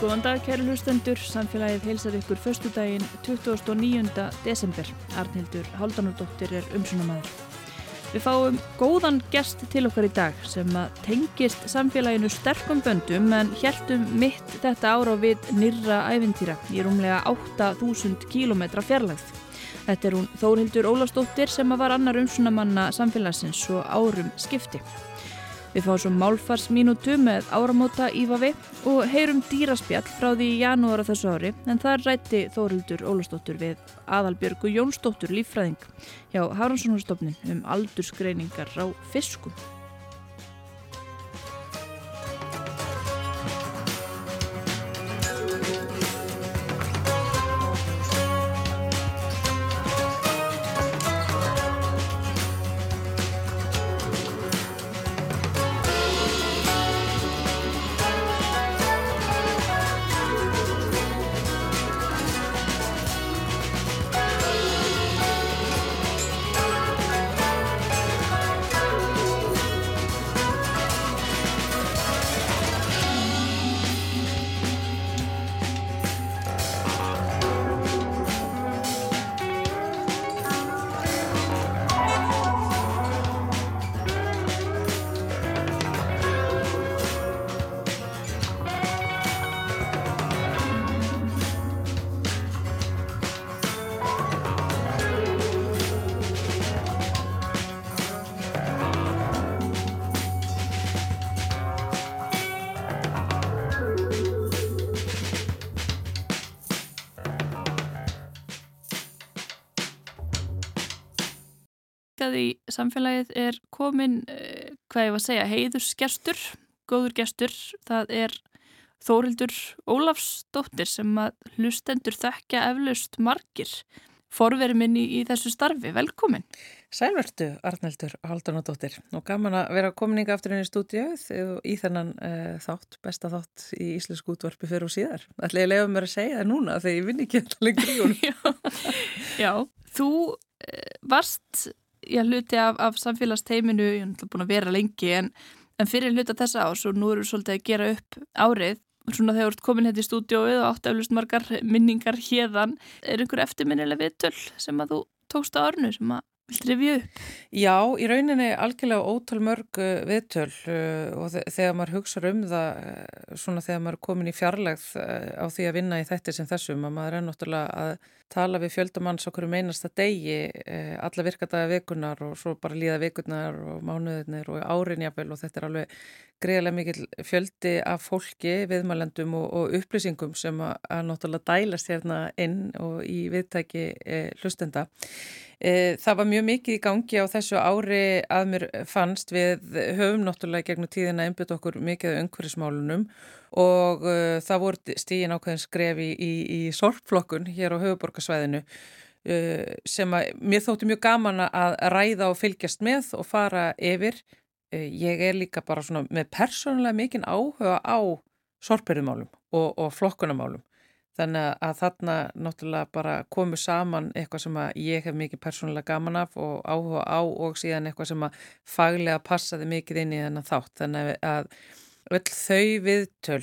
Góðan dag, kæru hlustendur. Samfélagið heilsar ykkur förstu daginn 29. desember. Arnhildur Haldanardóttir er umsunamæður. Við fáum góðan gest til okkar í dag sem tengist samfélaginu sterkum böndum en heldum mitt þetta ára við nýra æfintýra í rúmlega 8000 km fjarlægð. Þetta er hún Þórhildur Ólastóttir sem var annar umsunamanna samfélagsins og árum skipti. Við fáum svo málfarsminútu með áramóta ífavi og heyrum dýraspjall frá því í janúara þessu ári en þar rætti Þórildur Ólastóttur við aðalbjörgu Jónsdóttur líffræðing hjá Háranssonarstofnin um aldursgreiningar á fiskum. Samfélagið er komin, eh, hvað ég var að segja, heiðursgestur, góður gestur. Það er Þórildur Ólafsdóttir sem að hlustendur þekkja eflaust margir. Forveri minni í, þessu starfi, velkomin. Sælvertu, Arneldur Haldunadóttir og gaman að vera komininga aftur inn í stúdíu í þennan uh, þátt, besta þátt í Íslensku útvarpi fyrir og síðar. Það er leiðið mér að segja það núna þegar ég vinn ekki alltaf lengur í hún. já, þú uh, varst ég hluti af, af samfélagsteiminu, ég hef búin að vera lengi en, en fyrir hluta þessa ás og nú eru svolítið að gera upp árið svona þegar þú ert komin hérna í stúdióið og átt eflust margar minningar hérðan er einhver eftirminnileg viðtöl sem að þú tókst á árnu sem að Viltu revju upp? Já, í rauninni algjörlega ótal mörg uh, viðtöl uh, og þegar maður hugsa um það uh, svona þegar maður er komin í fjarlægð á því að vinna í þetta sem þessum að maður er náttúrulega að tala við fjöldamanns okkur um einasta degi alla virkadaga vikunar og svo bara líða vikunar og mánuðinir og árinjafel og þetta er alveg greiðlega mikil fjöldi af fólki, viðmælendum og, og upplýsingum sem að, að náttúrulega dælast hérna inn og í viðtæki eh, hlustenda. E, það var mjög mikið í gangi á þessu ári að mér fannst við höfum náttúrulega gegnum tíðina einbjöðt okkur mikið á umhverfismálunum og uh, það voru stígin ákveðin skrefi í, í, í sorpflokkun hér á höfuborgarsvæðinu uh, sem að mér þótti mjög gaman að ræða og fylgjast með og fara yfir. Ég er líka bara svona með persónulega mikinn áhuga á sorpverðumálum og, og flokkunamálum Þannig að þarna náttúrulega bara komu saman eitthvað sem að ég hef mikið persónulega gaman af og áhuga á og síðan eitthvað sem að faglega passaði mikið inn í þennan þátt. Þannig að öll þau viðtöl,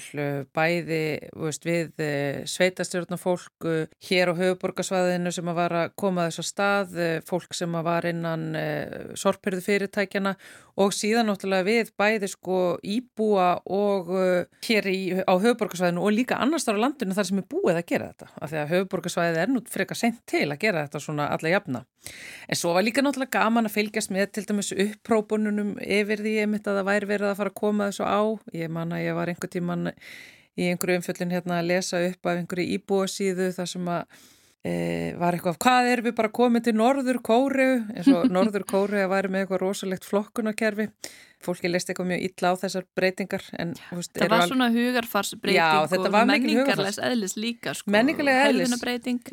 bæði veist, við eh, sveitastjórnafólk hér á höfuborgarsvæðinu sem að var að koma þess að stað, eh, fólk sem að var innan eh, sorpirðu fyrirtækjana og síðan náttúrulega við bæði sko íbúa og hér í, á höfuborgarsvæðinu og líka annars þar á landinu þar sem er búið að gera þetta. Af því að höfuborgarsvæðið er nú frekar sent til að gera þetta svona alla jafna. En svo var líka náttúrulega gaman að fylgjast með til dæmis upprópununum yfir því ég mitt að það væri verið að fara að koma þessu á Ég man að ég var einhver tíman í einhverju umfjöldin hérna að lesa upp af einhverju íbúasíðu þar sem að var eitthvað, hvað er við bara komið til Norður Kóru eins og Norður Kóru að væri með eitthvað rosalegt flokkunarkerfi fólki leist eitthvað mjög illa á þessar breytingar en, veist, Það var svona hugarfarsbreyting og menningarlegs eðlis líka sko, menningarlega eðlis.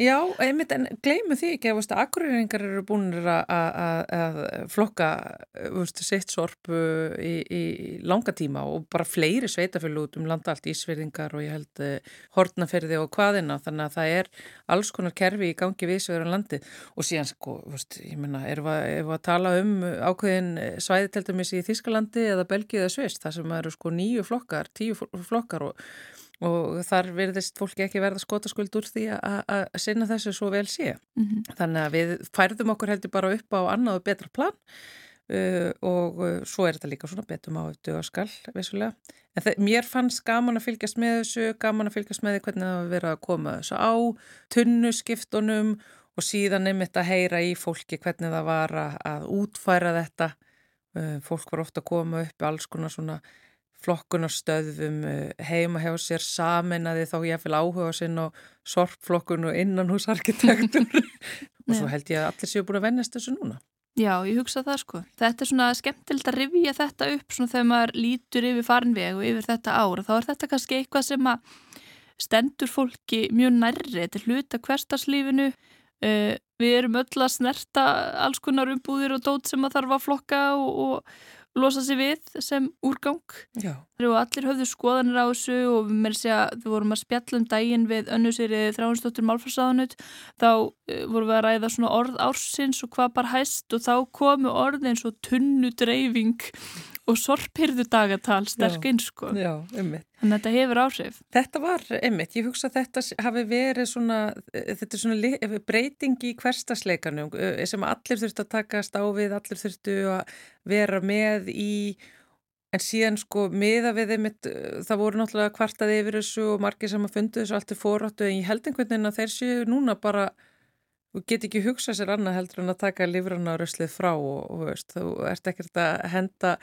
Já, einmitt, en gleimu því ekki að akkurýringar eru búin að flokka veist, sitt sorpu í, í langa tíma og bara fleiri sveitafjölu út um landa allt ísverðingar og ég held uh, hortnaferði og hvaðina þannig að það er alls konar kerfi í gangi viðsverðan um landi og síðan sko, veist, ég menna, erum við að tala um ákveðin svæði til dæmis í Þískland Þískalandi eða Belgið eða Svist þar sem eru sko nýju flokkar, tíu flokkar og og þar verðist fólki ekki verða skotaskuld úr því að sinna þessu svo vel sé. Mm -hmm. Þannig að við færðum okkur heldur bara upp á annað og betra plan uh, og uh, svo er þetta líka svona betum á dögaskall, vissulega. En mér fannst gaman að fylgjast með þessu, gaman að fylgjast með því hvernig það var verið að koma þessu á, tunnuskiptunum og síðan nefnitt að heyra í fólki hvernig það var að, að útfæra þetta. Uh, fólk var ofta að koma upp alls konar svona flokkunarstöðum eh, heima hjá sér saminnaði þá ég vil áhuga sinn á sorpflokkun og innanhúsarkitektur og svo held ég að allir séu búin að vennast þessu núna. Já, ég hugsa það sko. Þetta er svona skemmtilegt að rivja þetta upp svona þegar maður lítur yfir farinveg og yfir þetta ára. Þá er þetta kannski eitthvað sem að stendur fólki mjög nærri til hluta hverstarslífinu. Uh, við erum öll að snerta alls konar umbúðir og dót sem að þarf að flokka og, og losa sér við sem úrgang. Og allir höfðu skoðanir á þessu og við með þess að við vorum að spjalla um daginn við önnusýrið þráinsdóttur Málfarsáðanut þá uh, vorum við að ræða svona orð ársins og hvað bara hæst og þá komu orð eins og tunnudreifing og sorpirðu dagatal sterk eins sko. Já, ummitt. Þannig að þetta hefur áhrif. Þetta var ummitt. Ég hugsa að þetta hafi verið svona, þetta er svona breyting í hverstasleikanum eh, sem allir þurftu að takast á við, allir þurftu að vera með í, en síðan sko miða við einmitt, það voru náttúrulega kvartaði yfir þessu og margir sem að fundu þessu allt er fóráttu en ég held einhvern veginn að þeir séu núna bara Þú get ekki hugsað sér annað heldur en að taka lífrana á röslið frá og, og veist, þú ert ekkert að henda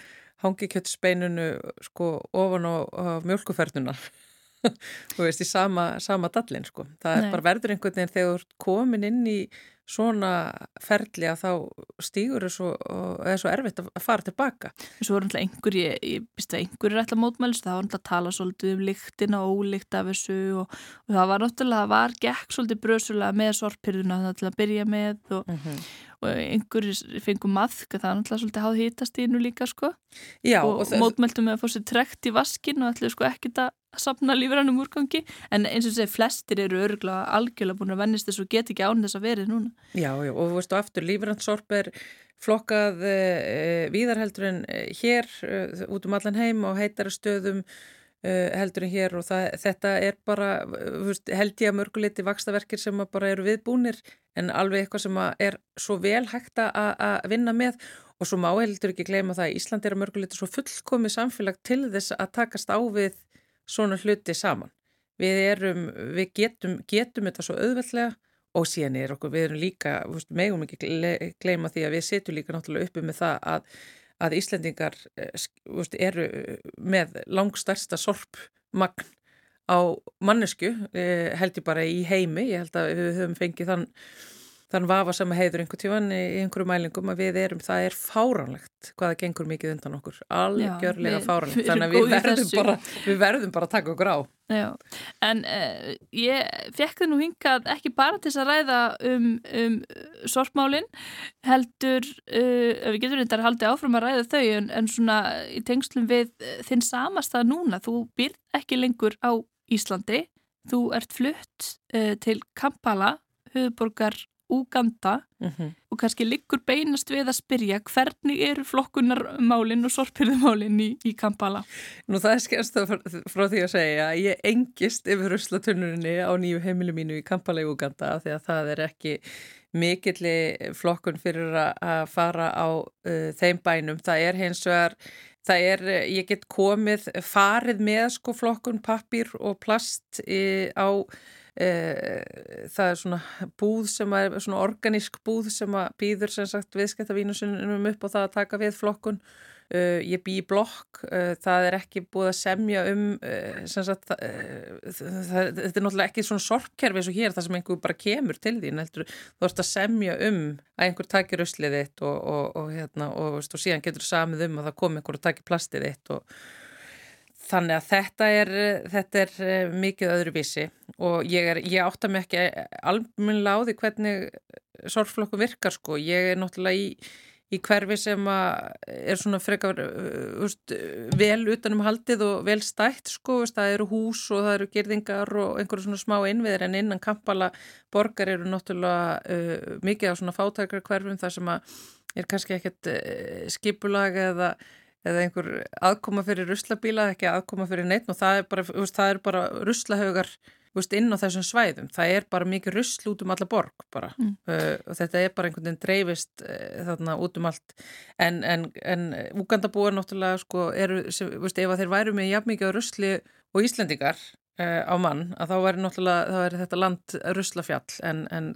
hangikjöldspeinunu sko ofan á, á mjölkuferðunar þú veist í sama, sama dallin sko. Það Nei. er bara verður einhvern veginn þegar þú ert komin inn í svona ferli að þá stýgur er svo, erfitt að fara tilbaka. Svo er alltaf einhver, ég, býst að einhver er alltaf mótmælist, það var alltaf að tala svolítið um líktina og ólíkt af þessu og, og það var náttúrulega, það var gekk svolítið brösulega með sorpirðuna það til að byrja með og, mm -hmm og einhverjir fengum maðk það er náttúrulega svolítið háð hýtastínu líka sko Já, og, og mótmæltum með að fá sér trekt í vaskin og ætlaði sko ekkit að sapna lífrænum úrgangi en eins og segir flestir eru örgulega algjörlega búin að vennist þess og get ekki án þess að verið núna. Já, já og þú veist og aftur lífrænsorp er flokkað e, eh, viðarheldur en eh, hér e, út um allan heim og heitara stöðum Uh, heldur en hér og það, þetta er bara veist, held ég að mörguleiti vakstaverkir sem bara eru viðbúnir en alveg eitthvað sem er svo vel hægt að vinna með. Og svo má heldur ekki gleyma það að Ísland er að mörguleiti svo fullkomið samfélag til þess að takast á við svona hluti saman. Við, erum, við getum, getum þetta svo auðveldlega og síðan er okkur, við erum líka, veist, megum ekki gleyma því að við setjum líka náttúrulega uppi með það að að Íslendingar eh, eru með langstærsta sorpmagn á mannesku, eh, held ég bara í heimi, ég held að við höfum fengið þann þann vafa sem heiður einhver tíman í einhverju mælingum að við erum, það er fáránlegt hvaða gengur mikið undan okkur. Algjörlega Já, fáránlegt, þannig að við verðum, bara, við verðum bara að taka okkur á. Já, en uh, ég fekk það nú hingað ekki bara til að ræða um, um sorpmálin heldur, uh, við getum reyndar haldið áfram að ræða þau en, en svona í tengslum við þinn samastað núna, þú byrð ekki lengur á Íslandi, þú ert flutt uh, til Kampala höfuborgar Úganda mm -hmm. og kannski liggur beinast við að spyrja hvernig eru flokkunarmálinn og sorpirðumálinn í, í Kampala? Nú það er skemst frá því að segja að ég engist yfir ruslatunnurinni á nýju heimilu mínu í Kampala í Úganda því að það er ekki mikilli flokkun fyrir að fara á uh, þeim bænum. Það er hins vegar Það er, ég get komið, farið með sko flokkun pappir og plast í, á e, það er svona búð sem er svona organísk búð sem að býður sem sagt viðskiptavínusunum upp og það að taka við flokkun. E, ég bý í blokk. E, það er ekki búið að semja um sem sagt það, það, þetta er náttúrulega ekki svona sorgkerfi eins og hér það sem einhver bara kemur til þín heldur, þú ert að semja um að einhver takir uslið þitt og, og, og, hérna, og síðan getur samið um að það kom einhver að takir plastið þitt og Þannig að þetta er, þetta er eh, mikið öðruvísi og ég, er, ég átta mig ekki alveg á því hvernig sorgflokku virkar sko. Ég er náttúrulega í, í hverfi sem er svona frekar uh, vel utanum haldið og vel stætt sko. Það eru hús og það eru gerðingar og einhverju svona smá innviðir en innan kampala borgar eru náttúrulega uh, mikið á svona fátækra hverfum þar sem er kannski ekkert uh, skipulag eða eða einhver aðkoma fyrir ruslabíla, ekki aðkoma fyrir neitt og það er bara, það er bara ruslahaugar veist, inn á þessum svæðum. Það er bara mikið rusl út um alla borg bara mm. uh, og þetta er bara einhvern veginn dreifist uh, þarna út um allt. En, en, en Úgandabúar náttúrulega sko eru, sem, veist, ef þeir væru með jafn mikið rusli og Íslandingar uh, á mann, að þá væri náttúrulega, þá væri þetta land ruslafjall en, en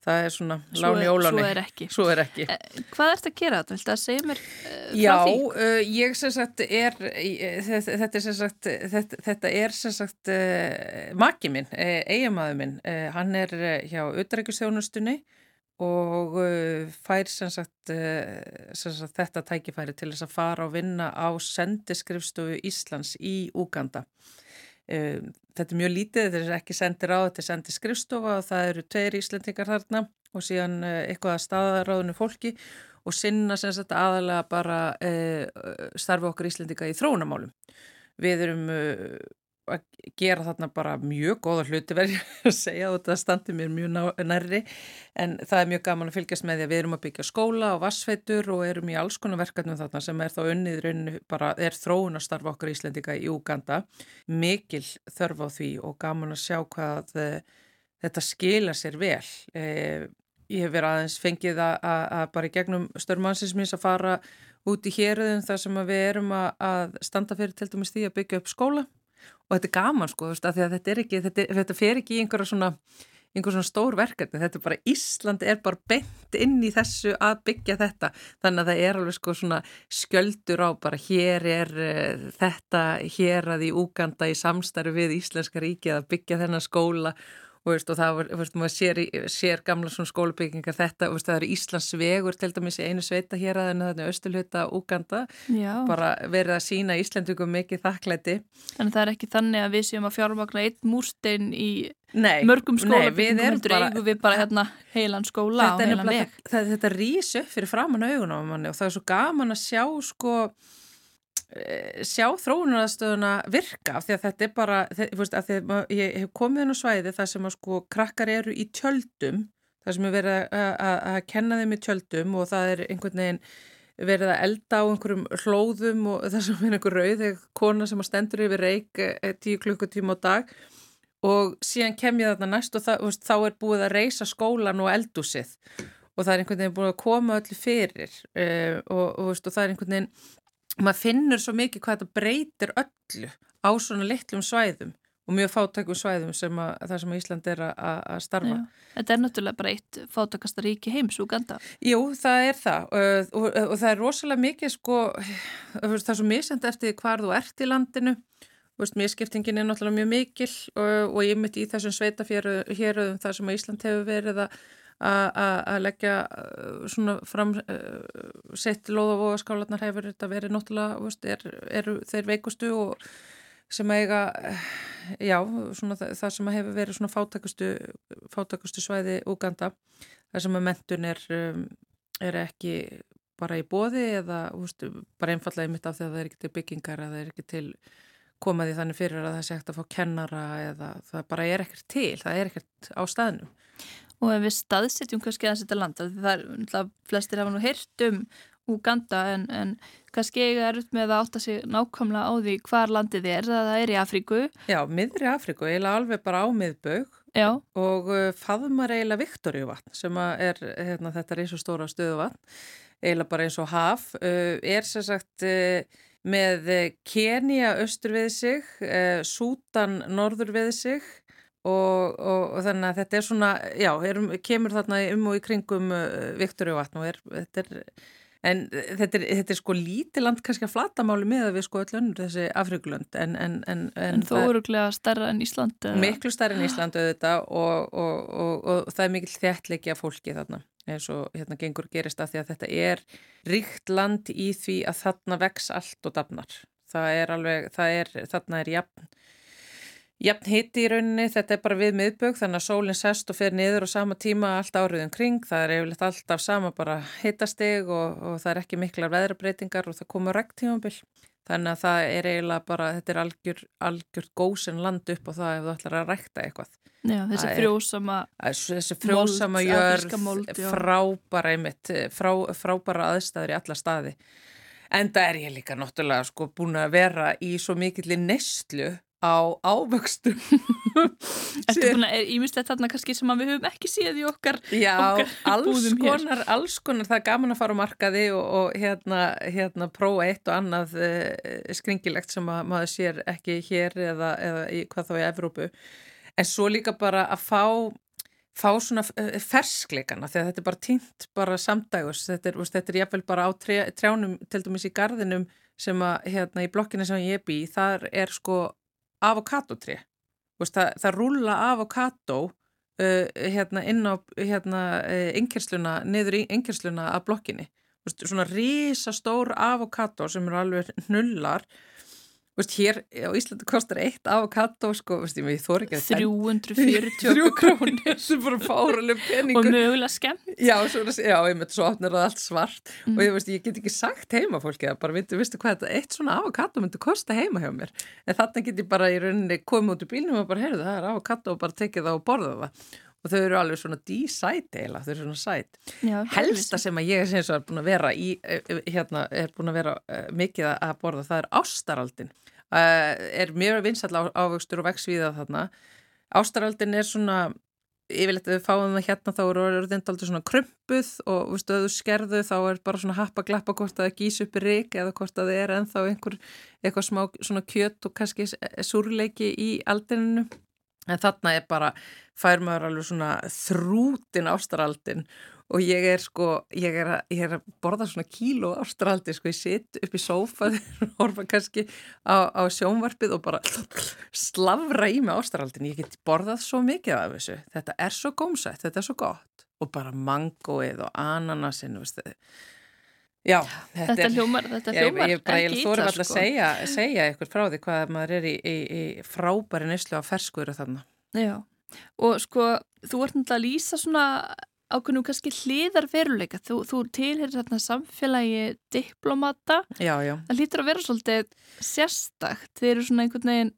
Það er svona láni óláni. Svo er ekki. Svo er ekki. Eh, hvað ert að gera þetta? Viltu að segja mér frá Já, því? Já, uh, ég sem sagt er, þetta er sem sagt, þetta, þetta er sem sagt uh, maki minn, eigamæðu minn. Hann er hjá Utrækjustjónustunni og fær sem sagt, sem sagt þetta tækifæri til þess að fara og vinna á sendiskrifstofu Íslands í Úganda. Þetta er mjög lítið, þetta er ekki sendir á, þetta er sendir skrifstofa og það eru tveir íslendingar þarna og síðan uh, eitthvað að staðaráðinu fólki og sinna sem sagt aðalega bara uh, starfi okkar íslendinga í þróunamálum. Við erum uh, að gera þarna bara mjög góða hluti verið að segja og þetta standi mér mjög nærri. En það er mjög gaman að fylgjast með því að við erum að byggja skóla og vassfeitur og erum í alls konar verkefnum þarna sem er þá unnið rauninu bara er þróun að starfa okkar Íslendika í Úganda. Mikil þörf á því og gaman að sjá hvað uh, þetta skila sér vel. Uh, ég hef verið aðeins fengið að, að, að bara í gegnum störmansins minns að fara út í héröðum þar sem við erum að, að standa fyrir til dæmis því að byggja upp skóla og þetta er gaman sko, veist, þetta, er ekki, þetta, þetta fer ekki í einhverja svona, einhver svona stór verkefni, þetta er bara Ísland er bara bent inn í þessu að byggja þetta, þannig að það er alveg sko svona sköldur á bara hér er uh, þetta hér að í Úganda í samstarfi við Íslenska ríki að byggja þennan skóla og, veist, og það var, veist, maður sér, sér gamla svona skólabyggingar þetta, veist, það eru Íslands vegur til dæmis í einu sveita hér að þennu östulhuta Úganda, bara verið að sína Íslandugum mikið þakklæti. Þannig það er ekki þannig að við séum að fjármagna einn múrstein í Nei, mörgum skólabyggingum heldur eigum við bara hérna heilan skóla og heilan veg. Þetta, þetta rýs upp fyrir framann augunum og það er svo gaman að sjá sko sjá þróunarastöðuna virka af því að þetta er bara, að ég hef komið inn á svæði þar sem að sko krakkar eru í tjöldum, þar sem er verið að kenna þeim í tjöldum og það er einhvern veginn verið að elda á einhverjum hlóðum og það sem er einhver rauð, eða kona sem stendur yfir reik eh, tíu klukkutíma á dag og síðan kem ég þarna næst og það, veist, þá er búið að reysa skólan og eldúsið og það er einhvern veginn búið að koma öllu fyrir uh, og, og, veist, og það er einhvern veginn maður finnur svo mikið hvað þetta breytir öllu á svona litlum svæðum og mjög fátækum svæðum sem að, það sem Ísland er að, að starfa. Já, þetta er náttúrulega bara eitt fátækasta ríki heims, Uganda. Jú, það er það og, og, og það er rosalega mikið sko, það er svo misend eftir hvar þú ert í landinu, miskiptingin er náttúrulega mjög mikil og, og ég myndi í þessum sveitafjörðum þar sem Ísland hefur verið að að leggja uh, svona fram uh, sett loð og vogaskálanar hefur þetta verið náttúrulega, veist, er, eru þeir veikustu og sem eiga, já, svona það, sem hefur verið svona fátækustu, fátækustu svæði Uganda, það sem að mentun er, um, er ekki bara í bóði eða veist, bara einfallega í mitt af því að það er ekki til byggingar eða það er ekki til komaði þannig fyrir að það sé ekkert að fá kennara eða það bara er ekkert til, það er ekkert á staðnum. Og ef við staðsetjum kannski að þetta landa, það er, flestir hafa nú heyrt um Uganda en, en kannski eiga er upp með að átta sig nákvæmlega á því hvar landið er, það er í Afríku. Já, miðri Afríku, eiginlega alveg bara á miðbög Já. og uh, faðmar eiginlega Viktoríuvatn sem er, hérna, þetta er eins og stóra stöðuvatn, eiginlega bara eins og haf, uh, er sem sagt uh, með Kenia austur við sig, Sútan norður við sig Og, og, og þannig að þetta er svona, já, er, kemur þarna um og í kringum uh, Viktoríu vatn og er, þetta er, en þetta er, þetta er sko lítið land kannski að flatamáli með að við sko öll önnur þessi Afrikulönd en, en, en, en þó öruglega starra enn Ísland? Miklu starra enn Ísland auðvitað og, og það er mikil þjættleiki af fólki þarna eins og hérna gengur gerist að því að þetta er ríkt land í því að þarna vex allt og dafnar. Það er alveg, það er, þarna er jafn Jafn hitti í rauninni, þetta er bara við miðbögg þannig að sólinn sest og fer niður á sama tíma allt áriðum kring, það er eiginlega alltaf sama bara hittasteg og, og það er ekki miklar veðrabreitingar og það komur rektímabill. Þannig að það er eiginlega bara, þetta er algjör, algjör góðsinn land upp á það ef þú ætlar að rekta eitthvað. Já, þessi frjósama Þessi frjósama jörð, mold, frábara einmitt, frá, frábara aðstæður í alla staði. En það er ég líka náttúrulega sko búin að vera í svo mikill nestlu á ávöxtum. Ertu búin að, er ímislegt þarna kannski sem við höfum ekki séð í okkar Já, okkar alls konar, alls konar, það er gaman að fara á markaði og, og hérna, hérna prófa eitt og annað uh, skringilegt sem að maður sér ekki hér eða, eða í, hvað þá í Evrópu. En svo líka bara að fá fá svona eh, ferskleikana þegar þetta er bara týnt bara samdægus þetta er, þetta er jáfnveil bara á trjá, trjánum til dæmis í gardinum sem að hérna í blokkinu sem ég bý þar er sko avokadotri það, það rúla avokado uh, hérna inn á hérna uh, niður í yngjersluna af blokkinni. Svona risastór avokado sem eru alveg hnullar Veist, hér á Íslandi kostar eitt avokado sko, veist, ég þór ekki að 340 krónir sem bara fáraleg peningur og mögulega skemmt. Já, svona, já, ég myndi svo opnir að allt svart. Mm. og ég, veist, ég get ekki sagt heima fólki að bara veistu hvað eitt svona avokado myndi kosta heima hjá mér. En þarna get ég bara í rauninni komið út í bílnum og bara, heyrðu, það er avokado og bara tekið það og borða það. Og þau eru alveg svona dísæt eila, þau eru svona sæt Já, helsta sem að ég er búin að vera í, eh, eh, hérna, er búin að vera uh, mikið að borða, það er ástaraldin er mjög vinsall ávöxtur og veksvíða þarna. Ástaraldin er svona yfirleitt að við fáum það hérna þá eru orðinda aldrei svona krumpuð og viðstu þú skerðu þá er bara svona happa glappa hvort að það gís upp í rík eða hvort að það er ennþá einhver eitthvað smá svona kjött og kannski súrleiki í aldininu en þarna er bara, fær maður alveg svona þrútin ástaraldin og ég er sko, ég er að, ég er að borða svona kíló ástaraldi sko, ég sitt upp í sófaður og horfa kannski á, á sjónvarpið og bara slavra í mig ástaraldin, ég get borðað svo mikið af þessu, þetta er svo gómsætt, þetta er svo gott og bara mangoið og ananasin, veistu þið. Já, þetta, þetta hljómar, þetta hljómar ég, ég, ég þórum alltaf sko. að segja, segja ykkur frá því hvað maður er í, í, í frábæri nýslu á ferskuður og þarna. Já, og sko, þú ert náttúrulega að lýsa svona ákveðnum kannski hliðar veruleika. Þú, þú tilherir þarna samfélagi diplomata. Já, já. Það hlýtur að vera svolítið sérstakt. Þeir eru svona einhvern veginn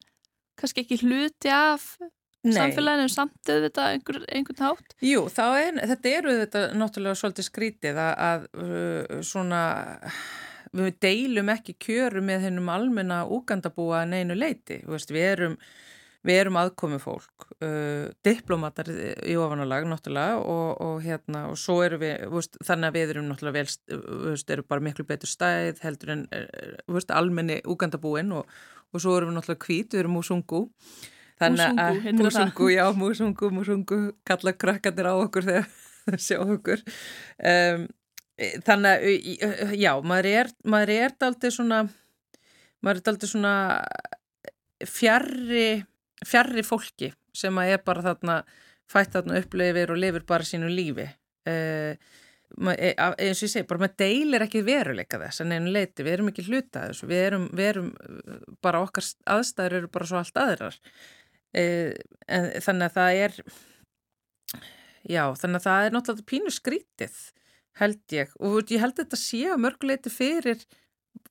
kannski ekki hluti af samfélaginu samtöðu þetta einhver, einhvern hátt? Jú, er, þetta eru þetta náttúrulega svolítið skrítið að, að uh, svona við deilum ekki kjöru með hennum almenna úgandabúa neinu leiti, við erum við erum aðkomi fólk uh, diplomatar í ofanálag náttúrulega og, og hérna og svo eru við, veist, þannig að við erum náttúrulega vel, veist, eru bara miklu betur stæð heldur en veist, almenni úgandabúin og, og svo erum við náttúrulega hvít, við erum músungu. Músungu, heitir það. Músungu, já, músungu, músungu kalla krakkandir á okkur þegar það sjá okkur. Um, þannig að, já, maður er maður er aldrei svona maður er aldrei svona fjarrri fjarrri fólki sem að er bara þarna fætt þarna upplifir og lifir bara sínu lífi. Uh, eins og ég segi, bara maður deilir ekki veruleika þess en einu leiti, við erum ekki hluta þessu, við erum, við erum bara okkar aðstæður eru bara svo allt aðrar. Eh, en þannig að það er já, þannig að það er náttúrulega pínu skrítið held ég. Og ég held að þetta sé að mörguleiti fyrir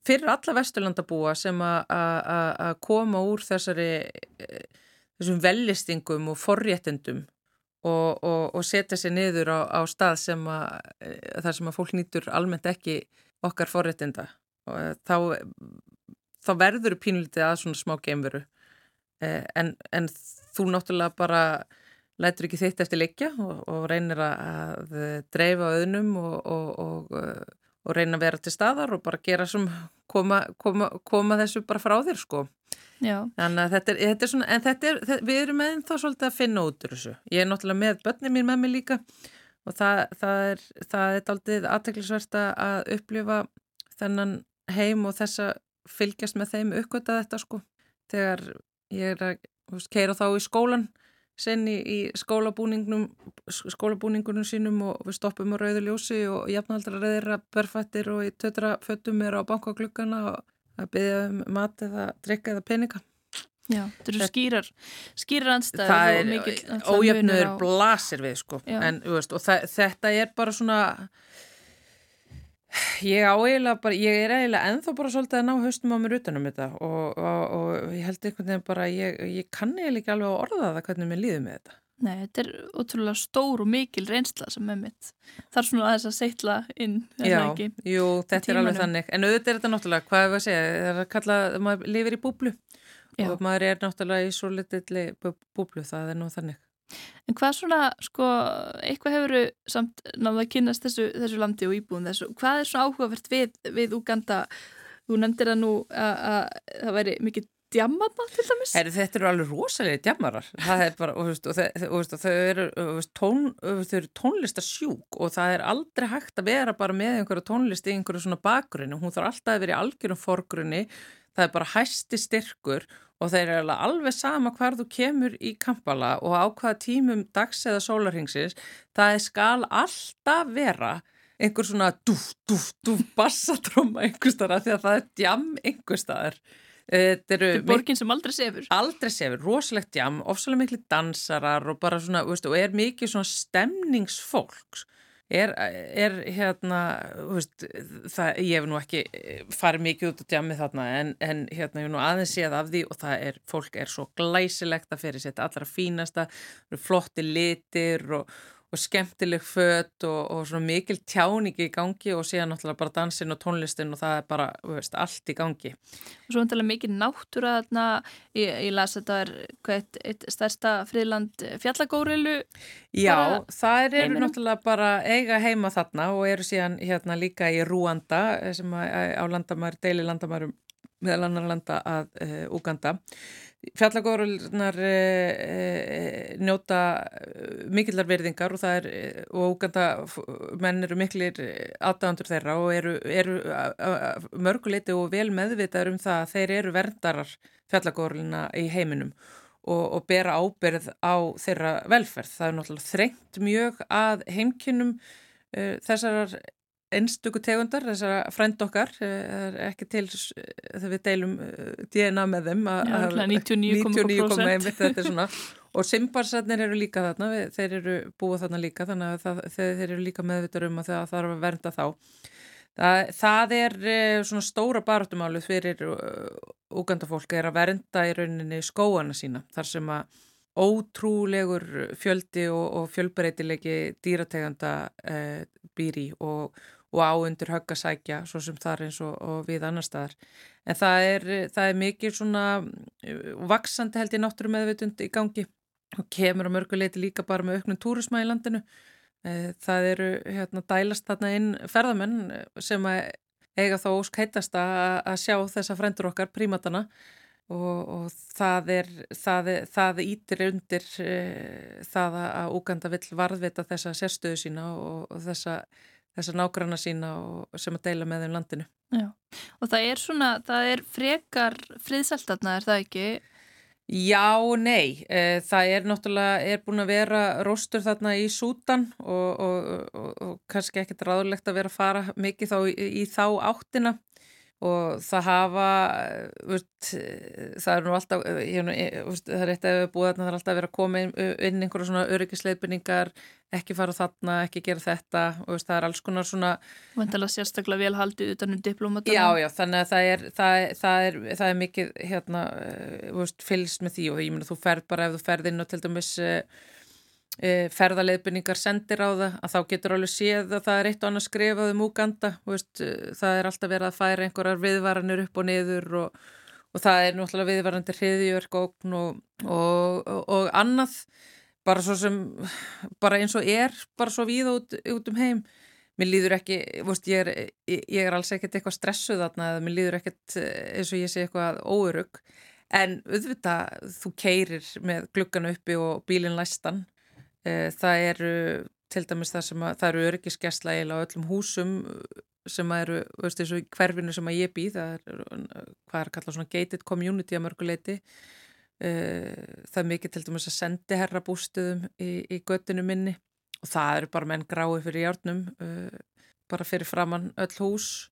fyrir alla vesturlandabúa sem að koma úr þessari eh, þessum vellistingum og forréttendum og, og, og setja sér niður á, á stað sem að eh, þar sem að fólk nýtur almennt ekki okkar forréttenda og þá, þá verður pínlítið að svona smá geimveru. En, en þú náttúrulega bara lætur ekki þitt eftir leikja og, og reynir að dreifa auðnum og, og, reyna að vera til staðar og bara gera sem koma, koma, koma þessu bara frá þér sko. Já. Þannig að þetta er, þetta er svona, en þetta er, við erum með þá svolítið að finna út úr þessu. Ég er náttúrulega með börnum mín með mig líka og það, það er, það er aldrei aðteklisvert að upplifa þennan heim og þess að fylgjast með þeim uppgötta þetta sko. Þegar ég er að keira þá í skólan senni í skólabúningunum skólabúningunum sínum og við stoppum á rauðuljósi og jafnaldra reyðra berfættir og í tötra föttum er á bankaglukkana og að byggja um mat eða drikka eða peninga. Já, þetta eru skýrar skýrar anstæður Það er ójöfnur blasir við sko. En, veist, og það, þetta er bara svona Ég á eiginlega bara, ég er eiginlega enþá bara svolítið að ná haustum á mér utanum þetta og, og, og ég held einhvern veginn bara, ég, ég kann eiginlega ekki alveg að orða það hvernig mér líður með þetta. Nei, þetta er ótrúlega stór og mikil reynsla sem er mitt. Það er svona aðeins að seitla inn, er Já, það ekki? jú, þetta er alveg þannig. En auðvitað er þetta náttúrulega, hvað er það að segja, það er að kalla, maður lifir í búblu Já. og maður er náttúrulega í svo litilli bú- búblu, það er nú þannig. En hvað svona, sko, eitthvað hefur samt náðu að kynast þessu, þessu landi og íbúin þessu. Hvað er svona áhugavert við, við Uganda? Þú nefndir það nú að, að það væri mikið djammatna til dæmis? Heri, þetta eru alveg rosalega er bara, og, og, og, þau eru, tón, tónlistarsjúk og það er aldrei hægt að vera bara með einhverju tónlist í einhverju svona bakgrunni, hún þarf alltaf að vera í algjörum forgrunni, það er bara hæsti styrkur og þeir eru alveg sama hvar þú kemur í kampala og á hvaða tímum dags eða sólarhengsins, það skal alltaf vera einhver svona dúf, dúf, dúf bassatróma einhver staðar því að það er djam einhver staðar Þetta eru er borgin sem aldrei sefur. aldrei sefur, rosalegt jam, ofsalega miklu dansarar og bara svona, veist, og er mikið svona stemningsfólks. Er, er hérna, veist, það, ég hef nú ekki farið mikið út á djamið þarna en, en hérna ég hef nú aðeins séð af því og það er, fólk er svo glæsilegt að fyrir setja allra fínasta, flotti litir og, og skemmtileg fött og, og svona mikil tjáningi í gangi og síðan náttúrulega bara dansin og tónlistin og það er bara, veist, allt í gangi. Og svo vantilega mikið náttúra þarna, ég, ég las að þetta er hvað, eitt, stærsta friðland fjallagórilu. Já, það eru heiminum. náttúrulega bara eiga heima þarna og eru síðan hérna líka í Rúanda sem að, á landamær, deili landamærum meðal annar landa að uh, Uganda. Fjallagórunar uh, uh, njóta mikillar verðingar og það er og Uganda f- menn eru miklir aðdæðandur þeirra og eru, eru mörguleiti og vel meðvitaður um það að þeir eru verndarar fjallagórulina í heiminum og, og bera ábyrð á þeirra velferð. Það er náttúrulega þrengt mjög að heimkinnum þessarar einstöku tegundar, þessara frænd okkar, uh, er ekki til s- þegar við deilum uh, DNA með þeim. að- Já, að- örugglega 99,% 99,1, þetta er svona. Og simbarsarnir eru líka þarna, við, þeir eru búið þarna líka, þannig að það, þeir, eru líka meðvitur um að það þarf að vernda þá. Það, það er svona stóra baráttumálið fyrir úgandafólk er að vernda í rauninni skóana sína þar sem að ótrúlegur fjöldi og, og fjölbreytilegi dýrateganda uh, býr í og, og á undir högg að sækja svo sem þar eins og, og við annar staðar. En það er, það er mikið svona uh, vaksandi held ég náttúru meðvitund í gangi og kemur á mörguleiti líka bara með auknum túrisma í landinu. Eh, Það eru hérna dælast þarna inn ferðamenn eh, sem eiga þá ósk heitast að að sjá þessa frendur okkar, prímatana og, og það er, það, er, það ítir undir e, það að- að Úganda vill varðvita þessa sérstöðu sína og, og þessa, þessa nágranna sína og, sem að deila með þeim landinu. Já, og það er svona, það er frekar friðsæltatna, er það ekki? Já, nei, e, það er náttúrulega, er búin að vera róstur þarna í Sútan og, og, og, og kannski ekkert ráðulegt að vera að fara mikið þá í, í þá áttina og það hafa, eh, veist, það er nú alltaf, eh, eh, veist, það er eitt að við búið þarna, það er alltaf að vera að koma inn, inn einhverja svona öryggisleipinningar, ekki fara þarna, ekki gera þetta og veist, það er alls konar svona Vantilega sérstaklega vel haldið utan um diplómatana. Já, já, þannig að það er, það, er- það er, það er mikið hérna, fylgst með því og ég meina þú ferð bara ef þú ferð inn og til dæmis uh, uh, ferðaleðbynningar sendir á það að þá getur alveg séð að það er eitt og annað skrifað um Úganda, veist, uh, það er alltaf verið að færa einhverjar viðvaranir upp og niður og, og það er náttúrulega viðvarandi hriðjörg og, og, og, annað. Bara svo sem, bara eins og er bara svo víða út, út um heim. Mér líður ekki, veist, ég, er, ég, er alls ekkert eitthvað stressuð þarna eða mér líður ekkert eh, eins og ég sé eitthvað óörug en auðvitað þú keirir með gluggan uppi og bílinn læstan. Eh, það eru til dæmis það sem að það eru öryggisgæsla eiginlega á öllum húsum sem eru, veist, í hverfinu sem að ég býð, það er, hvað er að kalla svona gated community að mörguleiti það er mikið til dæmis að sendi herra bústuðum í, í göttinu minni og það eru bara menn grái fyrir hjárnum bara fyrir framann öll hús.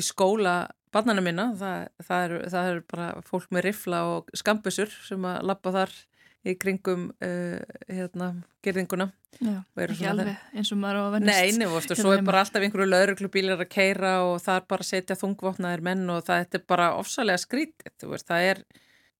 Í skóla barnana minna, það, það, eru, eru bara fólk með rifla og skambusur sem að lappa þar í kringum uh, hérna, gerðinguna ekki alveg eins og maður á að vennast. Nei, nefnast, og hérna svo er heima. bara alltaf einhverju lauruglubílar að keira og það er bara að setja þungvopnaðir menn og það er bara ofsalega skrítið, veist, það er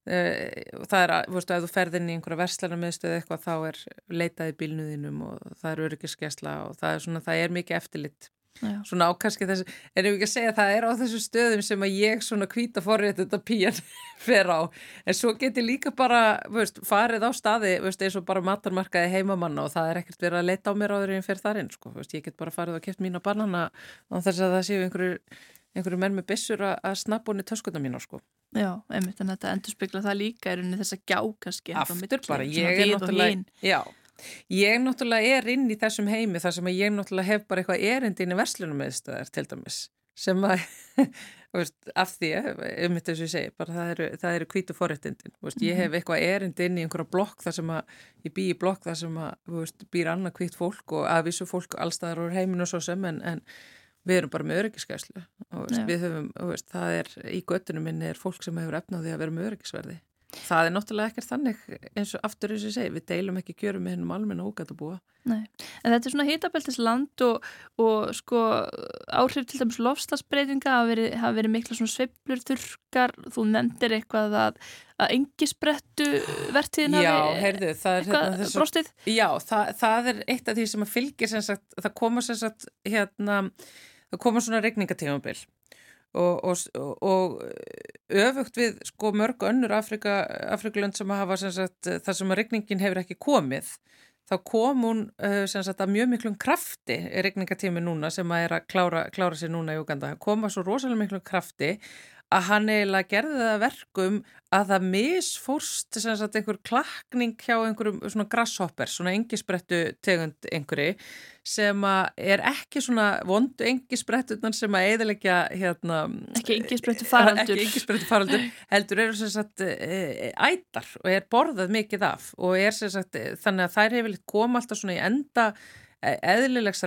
Uh, það er veist, ef þú ferðin í einhverja verslunarmiðstöð eitthvað þá er leitaði bílnuðinum og það er öryggiskesla og það er svona, það er mikið eftirlitt Já. svona ákanski þessu, en ef ekki að segja það er á þessu stöðum sem að ég svona kvíta forrið þetta píjan fer á en svo getur líka bara veist, farið á staði, veist, eins og bara matarmarkaði heimamanna og það er ekkert verið að leita á mér áður en fyrir þar inn, sko, veist, ég get bara farið og kæft mín á banana og þess að það séu einhverju einhverju menn með bissur að snabba honni töskuna mín á sko. Já, einmitt, en þetta endur spekla það líka er unni þess að gjá kannski Aftur bara, ég er náttúrulega Já, ég náttúrulega er inn í þessum heimi þar sem ég náttúrulega hef bara eitthvað erindin í verslunum meðstöðar til dæmis sem að, veist, af því um þetta sem ég segi, bara það eru, það eru kvítu forrættindin, veist, ég hef mhm. eitthvað erindin í einhverja blokk þar sem að ég bý í blokk þar sem að, veist, býr annað kvítt fólk og vissu fólk allstaðar úr heiminu og svo sem en, en við erum bara með öryggiskæslu og við höfum, veist, það er í göttunum minni er fólk sem hefur efnaði að vera með öryggisverði það er náttúrulega ekkert þannig eins og aftur eins og ég segi, við deilum ekki gjörum með hennum almenna ógætabúa Nei, en þetta er svona hitabeltis land og, og sko áhrif til dæmis lofslagsbreytinga hafa verið, hafa verið mikla svona sveiblur þurkar, þú nefndir eitthvað að, að engisbrettu vertiðin hafi já, heyrðu, eitthvað hérna, brostið. Já, það, það er eitt af því sem að fylgir sem sagt, það koma sem sagt hérna það koma svona regningatífambil og, og, og öfugt við sko mörg önnur Afrika, Afrikulönd sem hafa sem sagt, þar sem að regningin hefur ekki komið þá kom hún sem sagt að mjög miklum krafti regningatími núna sem að er að klára, klára sér núna í Uganda, koma svo rosalega miklum krafti að hann eiginlega gerði það verkum að það misfórst sagt, einhver klakning hjá einhverjum svona grasshopper, svona engisbrettu tegund einhverju sem er ekki svona vondu engisbrettunan sem að eðilegja hérna, ekki engisbrettu faraldur ekki engisbrettu faraldur, heldur eru sem sagt e, ætar og er borðað mikið af og er sem sagt þannig að þær hefur koma alltaf svona í enda eðlilegs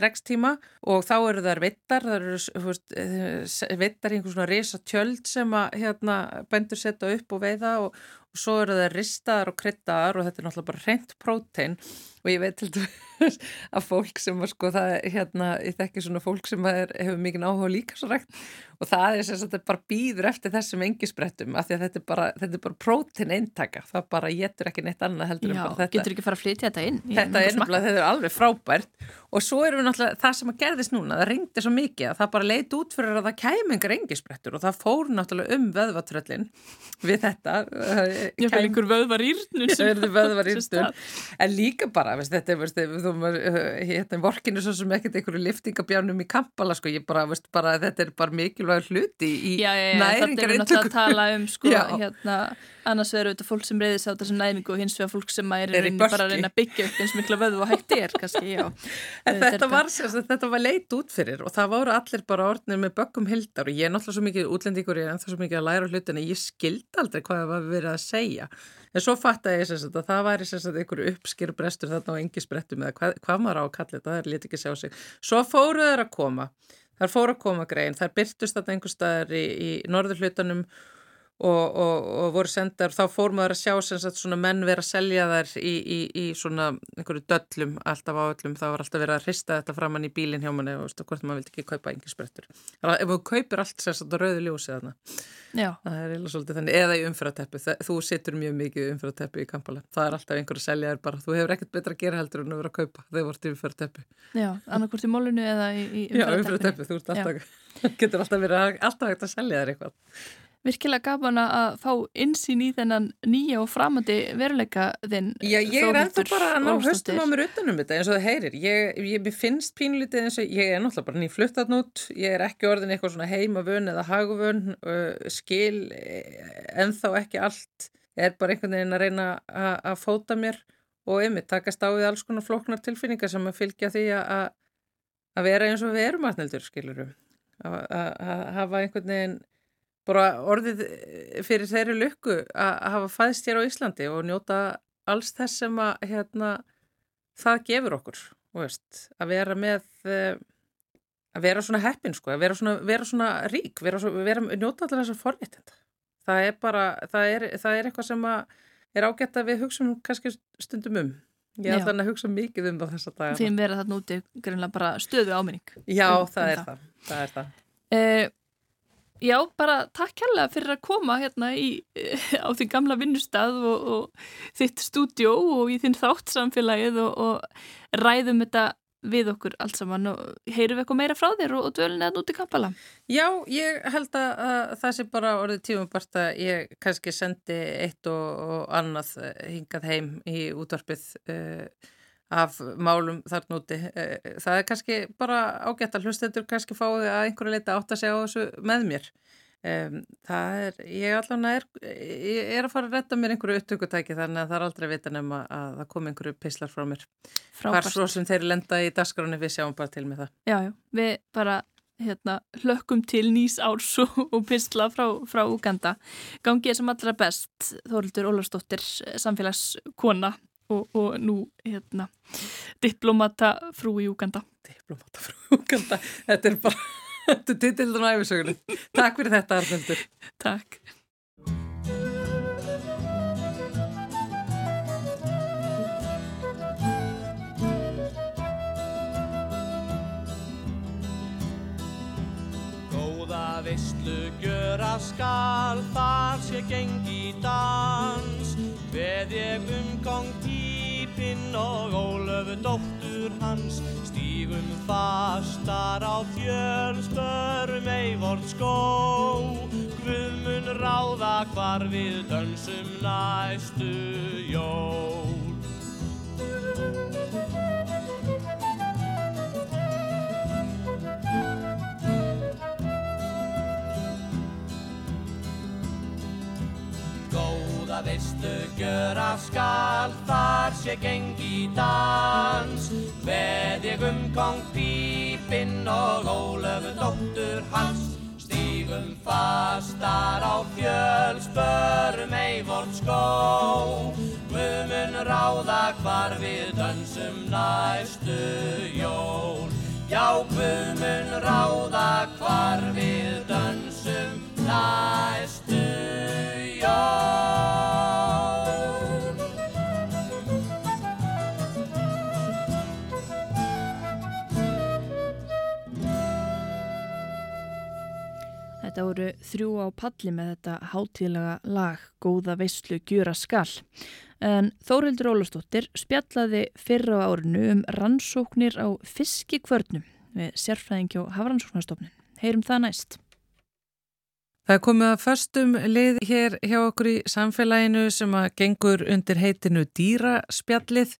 rekstíma og þá eru þær vittar, það eru eh, vittar í einhvern svona risa tjöld sem að hérna bændur setja upp og veiða og, og svo eru þær ristaðar og kryttaðar og þetta er náttúrulega bara reynt prótein og ég veit til dæmis að fólk sem var sko það hérna, ég þekki svona fólk sem er, hefur mikið áhuga líka svo rægt og það er sem sagt bara býður eftir þessum engisbrettum af því að þetta er bara, þetta er bara prótin eintaka, það bara getur ekki neitt annað heldur Já, en bara þetta. Getur ekki fara að flytja þetta inn? Þetta er náttúrulega, þetta er alveg frábært og svo erum við náttúrulega, það sem að gerðist núna, það ringdi svo mikið að það bara leiti út fyrir að það kæmi yngar engisbrettur og það fór náttúrulega um vöðvatröllin við þetta. Ég fæl yngur vöðvarýrnun. En líka bara, veist, þetta er, hérna, vorkinu svo sem ekkert einhverju liftingabjánum í kampala, sko, ég bara, veist, bara, þetta er bara mikilvæg hluti í næringar þetta er náttúrulega að tala um, sko, hérna, annars verður þetta fólk sem reyðis á þessum næmingu og hins vegar fólk sem er, er bara að reyna að byggja upp eins mikla vöðu og hægt er, kannski, já. En þetta var, þetta var leit út fyrir og það voru allir bara orðinir með bökkum hildar og ég er náttúrulega svo mikið útlendíkur, ég er ennþá svo mikið að læra hlutina, ég skildi aldrei hvað það var verið að segja. En svo fatt að ég að það væri einhverju uppskýrbrestur þarna á engisbrettum eða hvað, hvað maður á að kalla þetta, það er lítið ekki sjá sig. Svo fóru þeir að koma, þar fóru að koma grein, þar byrtust þetta einhver staðar í, í norður hlutanum og, og, og voru sendar, þá fór maður að sjá sem sagt svona menn vera að selja þær í, í, í svona einhverju döllum alltaf á öllum, þá var alltaf verið að hrista þetta framann í bílinn hjá manni og hvort maður vildi ekki kaupa engisbrettur. Ef maður kaupir allt sem sagt á rauðu ljósi þarna. Já. það er eða svolítið þannig, eða í umfyrirteppu þú sittur mjög mikið í umfyrirteppu í Kampala. Það er alltaf einhver að selja þér bara. Þú hefur ekkert betra að gera heldur en að vera að kaupa virkilega gaman að fá insýn í þennan nýja og framandi veruleika þinn Já, ég er ennþá bara að ná höstum á mér utanum þetta eins og það heyrir. Ég, ég finnst pínlítið eins og ég er náttúrulega bara nýfluttat nút ég er ekki orðin eitthvað svona heimavön eða hagvön uh, skil eh, ennþá ekki allt er bara einhvern veginn að reyna að fóta mér og yfir takast á við alls konar floknar tilfinningar sem að fylgja því að vera eins og við erum aðneldur skilurum að hafa einhvern veginn bara orðið eh, fyrir þeirri lukku að hafa fæðst hér á Íslandi og njóta alls þess sem að hérna, það gefur okkur veist, að vera með eh, að vera svona heppin sko, að vera svona, vera svona rík vera, vera, njóta allir þessar forréttind það er bara, það er, það er eitthvað sem er ágætt að við hugsa um kannski stundum um. Ég er alltaf að hugsa mikið um það þess að dag Því að vera þarna úti greinlega bara stöðu áminning Já, um, það, um er það. það. Er það. Uh, Já, bara takk kærlega fyrir að koma hérna í, á því gamla vinnustad og, og þitt stúdjó og í þinn þátt samfélagið og, og ræðum þetta við okkur allt saman og heyrum við eitthvað meira frá þér og, og dölun eða út í kampala. Já, ég held að, að það sé bara orðið tímum bara að ég kannski sendi eitt og annað hingað heim í útvarpið uh, af málum þar núti. Eh, það er kannski bara ágætt að hlustendur kannski fáið að einhverju leita átt að segja á þessu með mér. Það er, ég allavega er, ég er að fara að retta mér einhverju upptökutæki þannig að það er aldrei að vita nema að það kom einhverju pislar frá mér. Hvar svo sem þeir lenda í dasgráni við sjáum bara til með það. Já, já, við bara hérna hlökkum til nýs árs og pisla frá, frá Uganda. Gangið sem allra best, Þórildur Ólarsdóttir, samfélagskona og, og nú hérna diplomata frú í Uganda Diplomata frú í Uganda Þetta er bara, þetta er titildun á æfisögunum Takk fyrir þetta Arnaldur Takk. Góða vistlu gjöra skal þar sé gengi dans Veð ég um kong típinn og ólöfu dóttur hans Stígum fastar á fjölspörum eivort skó. Guð mun ráða hvar við dönsum næstu jól Góða veistu gjöra skal þar sé gengi dans. Veð ég um kong pípinn og ólöfu dóttur hans. Stígum fastar á fjöl, spörum eivort skó. Guðmun ráða hvar við dansum næstu jól. Já, Guðmun ráða hvar við dansum næstu Þetta voru þrjú á palli með þetta hátíðlega lag Góða veistlu gjura skall. En Þórildur Ólastóttir spjallaði fyrra árinu um rannsóknir á fiskikvörnum við sérfræðingi og hafrannsóknarstofnin. Heyrum það næst. Það komið að förstum lið hér hjá okkur í samfélaginu sem að gengur undir heitinu dýraspjallið.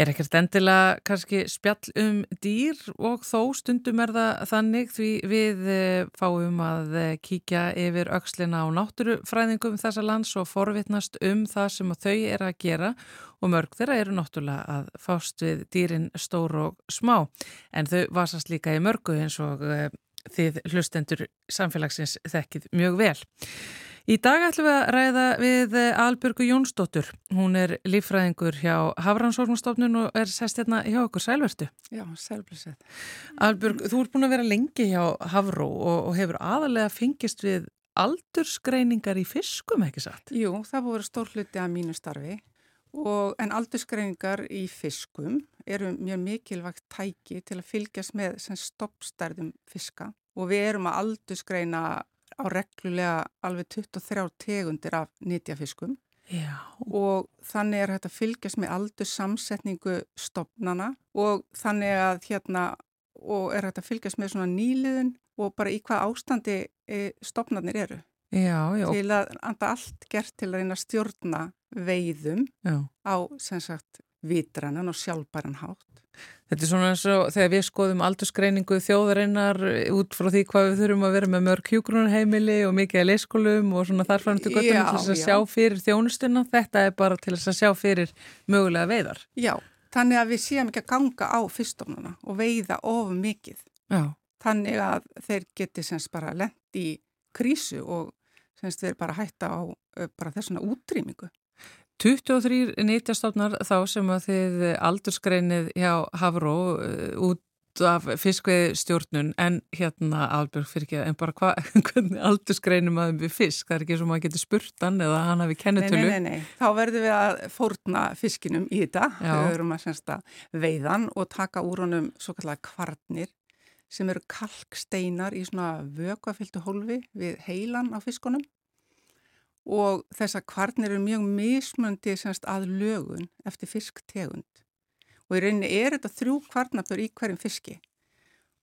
Er ekkert endilega kannski spjall um dýr og þó stundum er það þannig því við eh, fáum að eh, kíkja yfir aukslina á náttúrufræðingum þessa lands og forvitnast um það sem þau er að gera og mörg þeirra eru náttúrulega að fást við dýrin stór og smá en þau vasast líka í mörgu eins og eh, þið hlustendur samfélagsins þekkið mjög vel. Í dag ætlum við að ræða við Albjörgu Jónsdóttur. Hún er lífræðingur hjá Hafrannsórnastofnun og er sest hérna hjá okkur sælverstu. Já, sælblísið. Albjörg, þú ert búin að vera lengi hjá Hafró og, og hefur aðalega fengist við aldursgreiningar í fiskum, ekki satt? Jú, það voru stór hluti af mínu starfi og, en aldursgreiningar í fiskum eru mjög mikilvægt tæki til að fylgjast með stoppstærðum fiska. Og við erum að aldursgreina á reglulega alveg 23 tegundir af nýtjafiskum og þannig er að fylgjast með aldursamsetningu stopnana og þannig að hérna og er að fylgjast með svona nýliðun og bara í hvað ástandi e, stopnarnir eru já, já. til að anda allt gert til að reyna að stjórna veiðum já. á sem sagt vitrannan og sjálfbæran hátt Þetta er svona eins og þegar við skoðum aldursgreiningu þjóðarinnar út frá því hvað við þurfum að vera með mörg hjúgrunarheimili og mikið að leyskólum og svona þarfram til göttunum til þess að já. sjá fyrir þjónustuna. Þetta er bara til þess að sjá fyrir mögulega veiðar. Já, þannig að við séum ekki að ganga á fyrstofnuna og veiða ofum mikið. Já. Þannig að þeir geti semst bara lendi í krísu og semst þeir bara hætta á bara þessuna útrýmingu. 23 nýtjastofnar þá sem að þið aldursgreinið hjá Havró út af fiskveið stjórnun en hérna Albjörg fyrir ekki en bara hva, hvernig aldursgreinum að við fisk? Það er ekki sem að geta spurtan eða hann hafi kennetölu nei, nei, nei, nei, þá verðum við að fórna fiskinum í þetta, Já. við verum að sensta veiðan og taka úr honum svo kallega kvarnir sem eru kalksteinar í svona vökuafyltu hólfi við heilan á fiskunum. Og þessar kvarnir eru mjög mismöndi að lögun eftir fisktegund. Og í rauninni er þetta þrjú kvarnapur í hverjum fiski.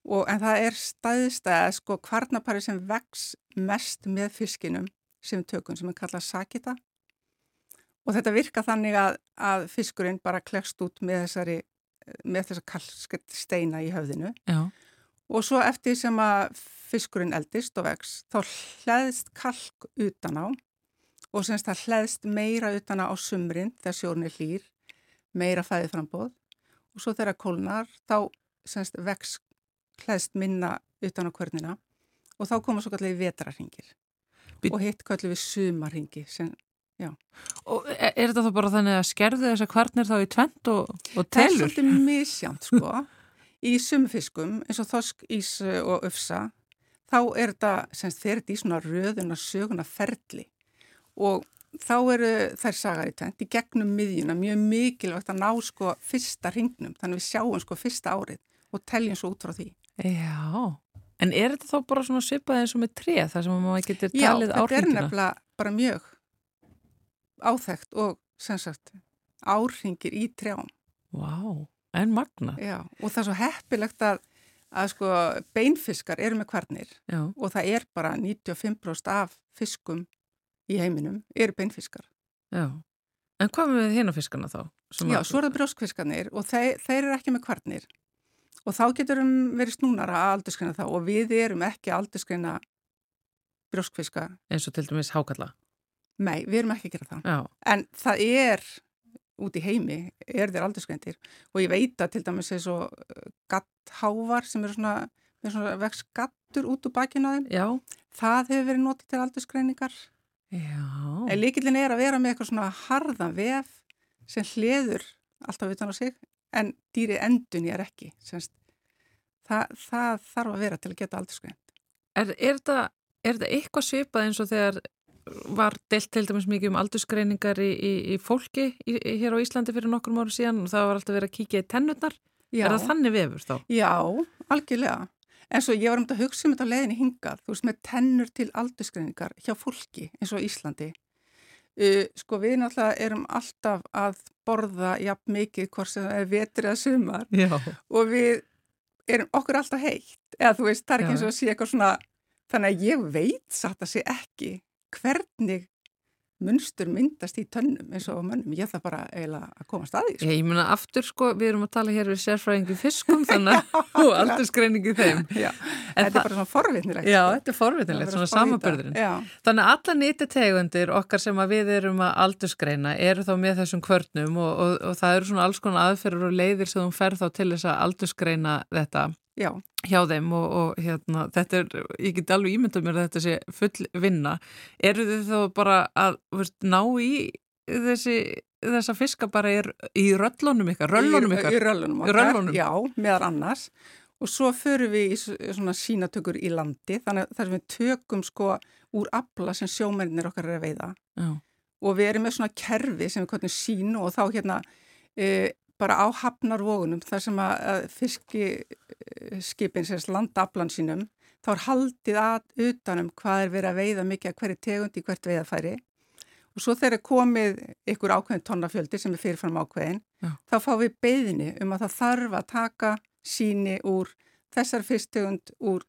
Og en það er staðistæða sko kvarnapari sem vex mest með fiskinum sem tökum sem er kallað sakita. Og þetta virka þannig að, að fiskurinn bara klekst út með þessari með þessa kalksteina í höfðinu. Já. Og svo eftir sem að fiskurinn eldist og vex þá hlæðist kalk utan á og semst það hlæðist meira utan á sumrin þegar sjórn er hlýr, meira fæðið frambóð og svo þegar kólnar þá semst vex hlæðist minna utan á kvörnina og þá koma svo kallið vetrarringir Bí- og hitt kallið við sumarringi sem Og er, er þetta þá bara þannig að skerðu þessar kvarnir þá í tvent og, og Það er telur? svolítið misjánt sko. Í sumfiskum eins og þosk, ís uh, og öfsa þá er þetta, eru í svona röðuna söguna ferli og þá eru þær sagar í tvent í gegnum miðjuna mjög mikilvægt að ná sko fyrsta ringnum þannig við sjáum sko fyrsta árið og teljum svo út frá því. Já, en er þetta þá bara svona svipað eins og með treð þar sem maður getur Já, talið þetta er árhringina? nefnilega bara mjög áþægt og sem sagt árringir í trjám. Vá, en magna. Já, og það er svo heppilegt að, að sko beinfiskar eru með kvarnir Já, og það er bara 95% af fiskum í heiminum eru beinfiskar. já. En hvað með hérna fiskana þá? Já, svo er það brjóskfiskarnir og þeir, þeir eru ekki með kvarnir og þá getur um verið snúnara að aldurskreina þá og við erum ekki aldurskreina brjóskfiska. eins og til dæmis hákalla. Nei, við erum ekki að gera það. Já, En það er út í heimi, er þeir aldurskrendir og ég veit að til dæmis er svo gatthávar sem eru svona, með svona vex gattur út úr bakinu þeim. já, Það hefur verið notið til aldurskreiningar. já. En líkillin er að vera með eitthvað svona harðan vef sem hliður alltaf utan á sig en dýri endun ég er ekki. Semst, það, það þarf að vera til að geta aldurskrein. Er, er, er þetta eitthvað svipað eins og þegar var deilt til dæmis mikið um aldursgreiningar í, í, í fólki í, hér á Íslandi fyrir nokkrum árum síðan og það var alltaf verið að kíkja í tennurnar. Já, Er það þannig vefur þá? já, algjörlega. En svo ég var um þetta að hugsa um þetta á leiðinni hingað, þú veist, með tennur til aldurskreiningar hjá fólki eins og Íslandi. Uh, sko við náttúrulega erum alltaf að borða jafn mikið hvort sem það er vetri eða sumar Já. og við erum okkur alltaf heitt. Eða þú veist, það er ekki eins og að sé eitthvað svona, þannig að ég veit satt að sé ekki hvernig munstur myndast í tönnum eins og mönnum. Ég ætla bara eiginlega að komast að því. Sko. Ég meina aftur sko, við erum að tala hér við sérfræðingi fiskum þannig að og aldursgreiningi þeim. Já, þetta er bara svona forvitnilegt. Já, sko. þetta er forvitinlegt, svona að. Já. Þannig að alla nýtitegundir okkar sem að við erum að aldursgreina eru þá með þessum kvörnum og, og, og það eru svona alls konar aðferður og leiðir sem þú ferð þá til þess að aldursgreina þetta Já, hjá þeim og, og hérna, þetta er, ég get alveg ímyndað mér að þetta sé full vinna. Eru þið þá bara að veist, ná í þessi, þessa fiska bara í, í röllunum ykkar, röllunum í, ykkar? í röllunum Í okkar, röllunum? já, meðal annars og svo förum við í svona sínatökur í landi þannig að við tökum sko úr afla sem sjómennir okkar er að veiða Já, og við erum með svona kerfi sem við kottum sínu og þá hérna e, bara á hafnarvógunum þar sem að, fiskiskipin sem landa aflan sínum þá er haldið að utanum hvað er verið að veiða mikið að hverju tegund í hvert veiðafæri og svo þegar komið ykkur ákveðin tonnafjöldi sem er fyrirfram ákveðin Já. þá fá við beðinni um að það þarf að taka síni úr þessar fyrsttegund úr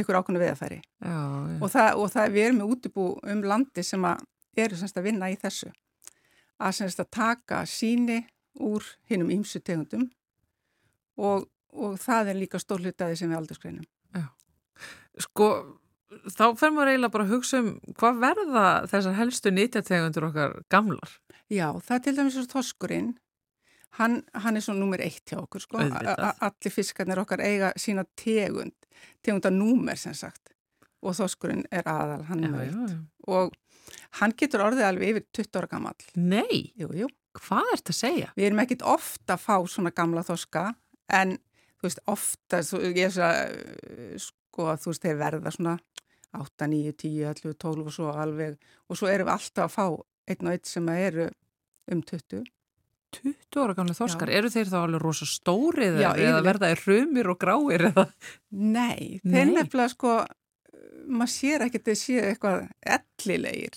ykkur ákveðinu veiðafæri já. og það, og það við erum með útibú um landi sem að eru semst að vinna í þessu að semst að taka síni úr hinnum ímsu tegundum og, og það er líka stór hlutaði sem við aldursgreinum. Sko, þá fer maður eiginlega bara að hugsa um hvað verða þessar helstu nýtjategundur okkar gamlar? Já, það er til dæmis svo þoskurinn, hann, hann er svo nummer eitt hjá okkur sko, allir fiskarnir okkar eiga sína tegund, tegundanúmer sem sagt og þoskurinn er aðal, hann er nummer eitt og hann getur orðið alveg yfir 20 ára gammal. Nei, Jú, jú. Hvað ert að segja? Við erum ekkit ofta að fá svona gamla þoska en þú veist ofta, þú- ég er svo að sko að þú veist þeir verða svona 8, 9, 10, 11, 12 og svo alveg og svo erum við alltaf að fá einn og einn sem eru um 20. 20 ára gamlega þorskar, Já. eru þeir þá alveg rosa stórið Já, eða verða þeir hrumir og gráir eða? Nei, þeir nefnilega sko, maður sér ekkert að séu eitthvað ellilegir.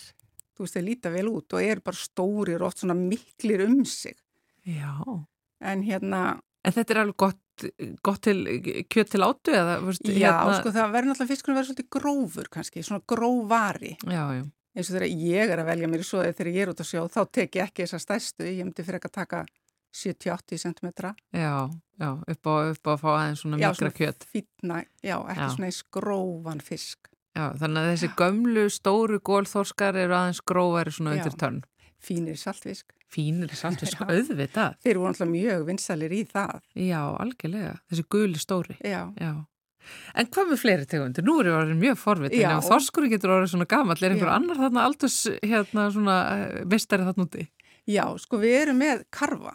Þú veist, þeir líta vel út og eru bara stórir og oft svona miklir um sig. Já. En hérna, En þetta er alveg gott, gott til kjöt til áttu eða? Veist, já, sko það verður náttúrulega fiskurinn verður svolítið grófur kannski, svona grófvari. Já, já. eins og þegar ég er að velja mér í svoðið þegar ég er út að sjó, þá tek ég ekki þessa stærstu, ég myndi fyrir ekki að taka 70-80 cm. Já, já, upp á, upp á að fá aðeins svona mikra kjöt. fítna, já, ekki Já. svona eins grófan fisk. Já, þannig að þessi gömlu, stóru gólþorskar eru aðeins grófari svona undir tönn. Fínir saltfisk. Fínir saltfisk, Já. auðvitað. Þeir voru alltaf mjög vinsalir í það. Já, algjörlega. Þessi guli stóri. Já, Já. En hvað með fleiri tegundir? Nú er ég orðin mjög forvitin. Já. Ef þorskurinn getur orðið svona gamall, er einhver annar þarna aldurs hérna svona mistari þarna úti? já, sko við erum með karfa.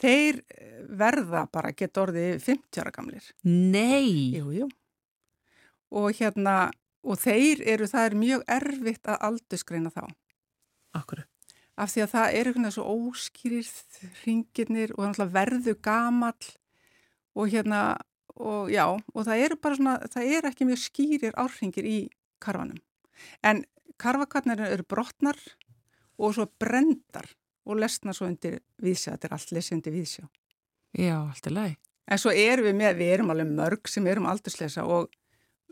Þeir eh, verða bara geta orðið 50 ára gamlir. Nei! Jú, jú. Og hérna, og þeir eru, það er mjög erfitt að aldursgreina þá. Akkur. af því að það eru svona svo óskýrir ringirnir og það verður gamall og hérna og já, og það eru bara svona það eru ekki mjög skýrir árringir í karfanum. En karfakarnir eru brotnar og svo brendar og lesnar svo undir viðsjá, þetta er allt lesið undir viðsjá. Já, allt er læg. En svo erum við með, við erum alveg mörg sem erum aldurslesa og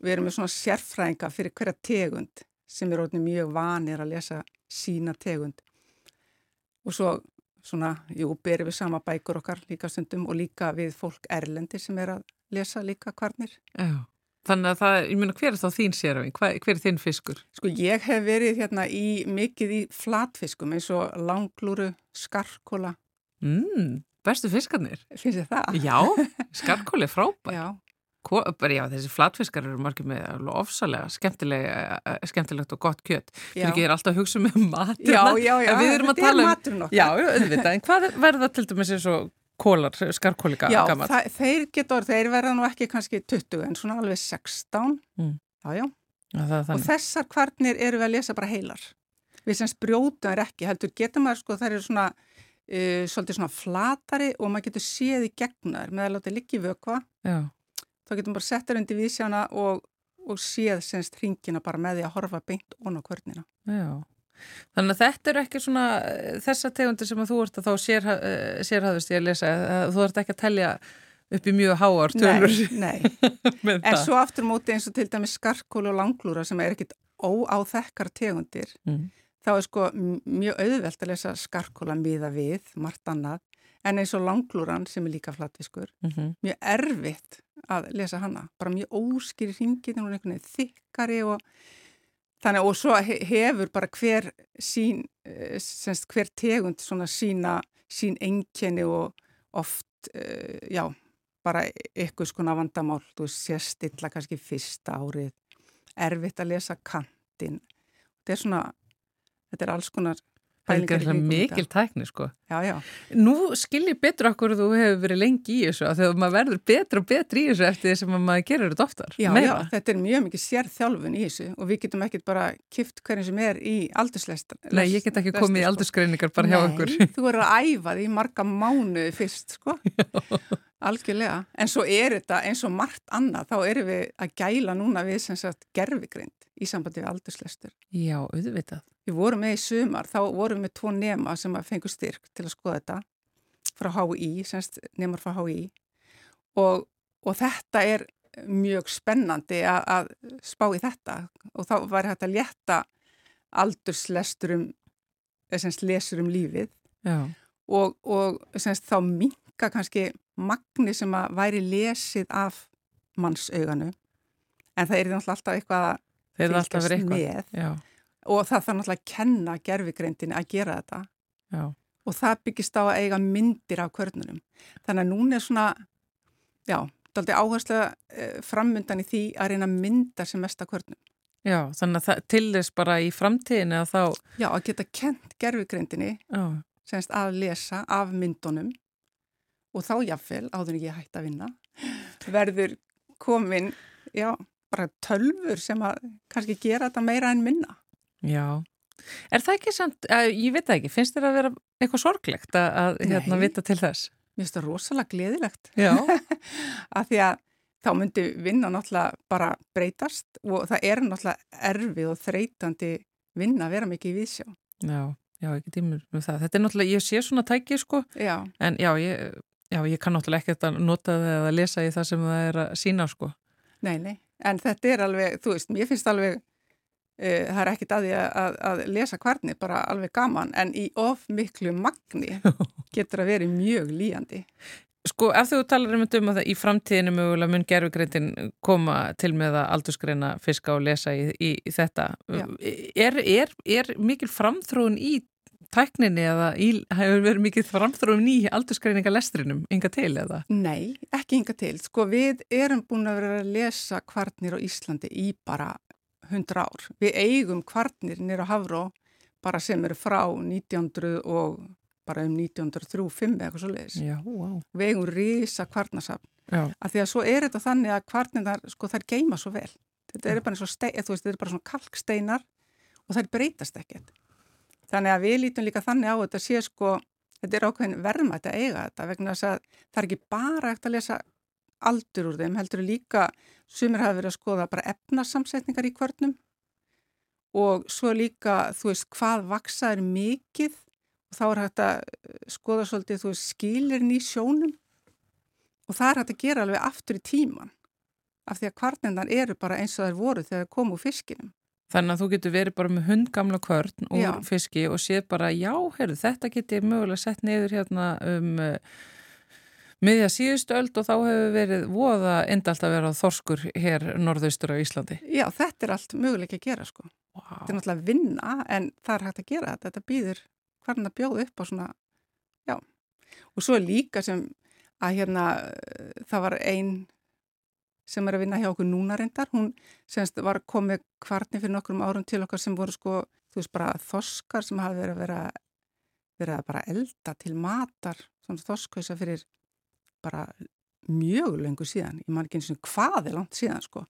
við erum með svona sérfræðinga fyrir hverja tegund sem er orðin mjög vanir að lesa sína tegund. Og svo svona, jú, berum við sama bækur okkar líka stundum og líka við fólk erlendi sem er að lesa líka kvarnir. Já. Þannig að það, ég meina, hver er þá þín sérafing? Hver, hver er þinn fiskur? Sko ég hef verið hérna í mikið í flatfiskum eins og langlúru, skarkóla, Mm, bestu fiskarnir? finnst þið það? Já, skarkóli er frábær. Já, já, þessi flatfiskar eru margir með ofsalega skemmtilega, eh, skemmtilegt og gott kjöt. Fyrir já. ekki er alltaf að hugsa með mat. Já, já, já, En við erum að tala um-. Já, já, auðvitað. En hvað verða til dæmis eins og kólar, skarkóli Já, það, þeir geta orð, þeir verða nú ekki kannski 20 en svona alveg 16. Mm. Já, já. Já, það Og þessar kvarnir eru við að lesa bara heilar. Við sem sprjóta er ekki, heldur getur maður sko, þær eru svona, uh, svolítið svona flatari og maður getur séð í gegna þær með að láta liggi vökva. Já, Þá getur maður bara sett þær undir vísjána og, og séð semst hringina bara með því að horfa beint ón á kvörnina. já. Þannig að þetta eru ekki svona eh, þessa tegundir sem að þú ert að þá sér, sérhæðust ég að lesa. eh, Þú ert ekki að telja upp í mjög háar tölur Nei, nei. En það. svo aftur móti eins og til dæmis skarkólu og langlúra sem er ekkit óáþekkar tegundir. Mm. þá er sko mjög auðvelt að lesa skarkóla miða við, margt annað, en eins og langlúran sem er líka flatfiskur, Mm mjög erfitt að lesa hana, bara mjög óskýri hringin og einhvern veginn þykkari og þannig og svo he- hefur bara hver sín, eh, semst hver tegund svona sína, sín enkenni og oft, uh, já, bara eitthvað skona vandamál, þú veist, sérstilla kannski fyrsta árið, erfitt að lesa kantinn, þetta er svona, þetta er alls konar Það er mikil tækni sko. Já, já, Nú skil ég betur okkur þú hefur verið lengi í þessu að þegar maður verður betur og betur í þessu eftir því sem að maður gerir þetta oftar. já, já, þetta er mjög mikið sérþjálfun í þessu og við getum ekkert bara kift hverjum sem er í aldurslest. Nei, ég get ekki komið í aldursgreiningar bara hjá okkur. Nei, þú verður að æfa því marga mánuði fyrst, sko. Algjörlega. En svo er þetta eins og margt annað, þá erum við að gæla núna við sem sagt gerfigrind í sambandi við aldurslestur. Já, auðvitað. Við vorum með í sumar, þá vorum við með tvo nema sem að fengu styrk til að skoða þetta frá HÍ, semst nemar frá HÍ og, og þetta er mjög spennandi að, að spá í þetta. Og þá var hægt að létta aldurslesturum, eða semst lesur um lífið. Já, og, og semst þá minka kannski magni sem að væri lesið af mannsauganu en það er náttúrulega alltaf eitthvað að fylgjast með. Já, og það þarf náttúrulega að kenna gerfigreindinni að gera þetta. Já, og það byggist á að eiga myndir af kvörnunum. Þannig að núna er svona, já, daldi áherslu eh, framundan í því að reyna að mynda sem mest af kvörnum. já, þannig að það, til þess bara í framtíðinu að þá, Já, að geta kent gerfigreindinni semst að lesa af myndunum. Og þá jáfnvel, áður en ég hætti að vinna, verður komin, já, bara tölfur sem að kannski gera þetta meira en minna. já, Er það ekki samt, að, ég veit það ekki, finnst þér að vera eitthvað sorglegt að, að hérna, vita til þess? Mér finnst það rosalega gleðilegt. Já. að því að þá myndi vinna náttúrulega bara breytast og það er náttúrulega erfið og þreytandi vinna að vera mikið í viðsjá. Já, já, ekki tímur með það. Þetta er náttúrulega, ég sé svona tæki sko, Já, en já, ég, já, ég kann náttúrulega ekkert að nota það eða lesa í það sem það er að sína sko. nei, nei. En þetta er alveg, þú veist, mér finnst alveg, uh, það er ekkit að því að, að, lesa kvarni, bara alveg gaman, en í of miklu magni getur að vera mjög líjandi. Sko, ef þú talar um þetta um að það í framtíðinu mögulega mun gerfugrindin koma til með að aldursgreina fiska og lesa í, í, í þetta, er, er, er mikil framþróun í tækninni eða hefur verið mikil framþróun í aldursgreininga lestrinum, enga til eða? Nei, ekki hinga til. Sko við erum búin að vera að lesa kvarnir á Íslandi í bara 100 ár. Við eigum kvarnir nýra Havró bara sem eru frá 1900 og bara um 1903-05 eða eitthvað svo leiðis. Já, wow. Við eigum risa kvarnasafn. Já, Af því að svo er þetta þannig að kvarnirnar, sko þær geima svo vel. Þetta er bara er bara svona kalksteinar og þær breytast ekkert. Þannig að við lítum líka þannig á þetta sé sko, þetta er ákveðin verðmætt að eiga þetta vegna þess að það er ekki bara eftir að lesa aldur úr þeim, heldur líka sumir hafa verið að skoða bara efnarsamsetningar í kvörnum og svo líka, þú veist, hvað vaksa er mikið og þá er hægt að eh, skoða svolítið, þú veist, skilirinn í sjónum og það er hægt að gera alveg aftur í tíman af því að kvarnindar eru bara eins og þær voru þegar þær komu fiskinum. Þannig að þú getur verið bara með hundgamla kvörn úr Já. fiski og séð bara, já, heyrðu, þetta geti mögulega sett niður hérna um uh, miðja síðustu öld og þá hefur verið voða endalt að vera þorskur hér norðaustur á Íslandi. Já, þetta er allt möguleik að gera sko. Wow. Þetta er náttúrulega vinna en það er hægt að gera þetta. Þetta býður hvernig að bjóða upp á svona, já. Og svo er líka sem að hérna eh, það var ein sem er að vinna hjá okkur núna reyndar. Hún semst var komið kvarni fyrir nokkrum árum til okkar sem voru sko, þú veist bara þoskar sem hafi verið að vera, verið að bara elda til matar, svona þoskhausa fyrir bara mjög lengur síðan. Ég man ekki eins og hvað er langt síðan sko.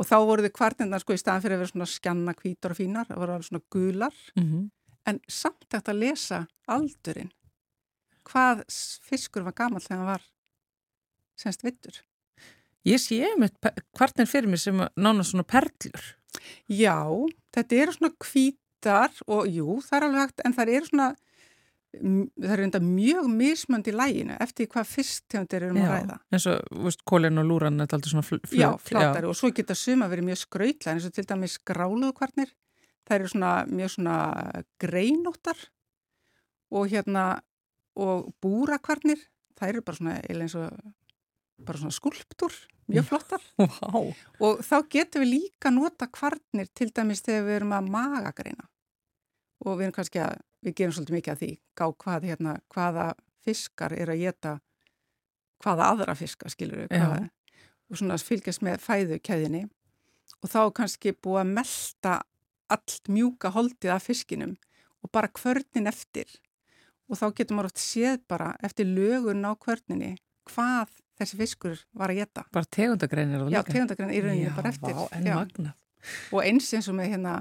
Og þá voru þið kvarnindar sko í staðan fyrir að vera svona skjanna hvítar og fínar, það voru alveg svona gular, Mm en samt eftir að lesa aldurinn. Hvað fiskur var gamall þegar hann var semst vittur. Ég sé með kvarnir fyrir mig sem nána svona perlur. Já, þetta eru svona hvítar og jú, það er alveg hægt, en það eru svona, það eru enda mjög mismönd í læginu eftir hvað fisktegundir erum að ræða. og, þú veist, kólin og lúran er alltaf svona fl flöt. Já, flátari og svo geta suma verið mjög skrautlega eins og til dæmis gráluðkvarnir. Það eru svona mjög svona greinóttar og hérna og búrakvarnir, það eru bara svona eins og bara svona skulptúr, mjög flottar. Vá. og þá getum við líka nota kvarnir til dæmis þegar við erum að magagreina. Og við erum kannski að, við gerum svolítið mikið að því, gá hvað hérna, hvaða fiskar er að geta hvaða aðra fiska skilur við, hvaða, og svona fylgjast með fæðukeðinni og þá kannski búið að melta allt mjúka holdið af fiskinum og bara kvörnin eftir. Og þá getur maður oft séð bara eftir lögun á kvörninni hvað þessi fiskur var að geta. Bara tegundagreinir Já, líka. tegundagrein í rauninni bara eftir. Já, vá, en Já. Og eins eins og með hérna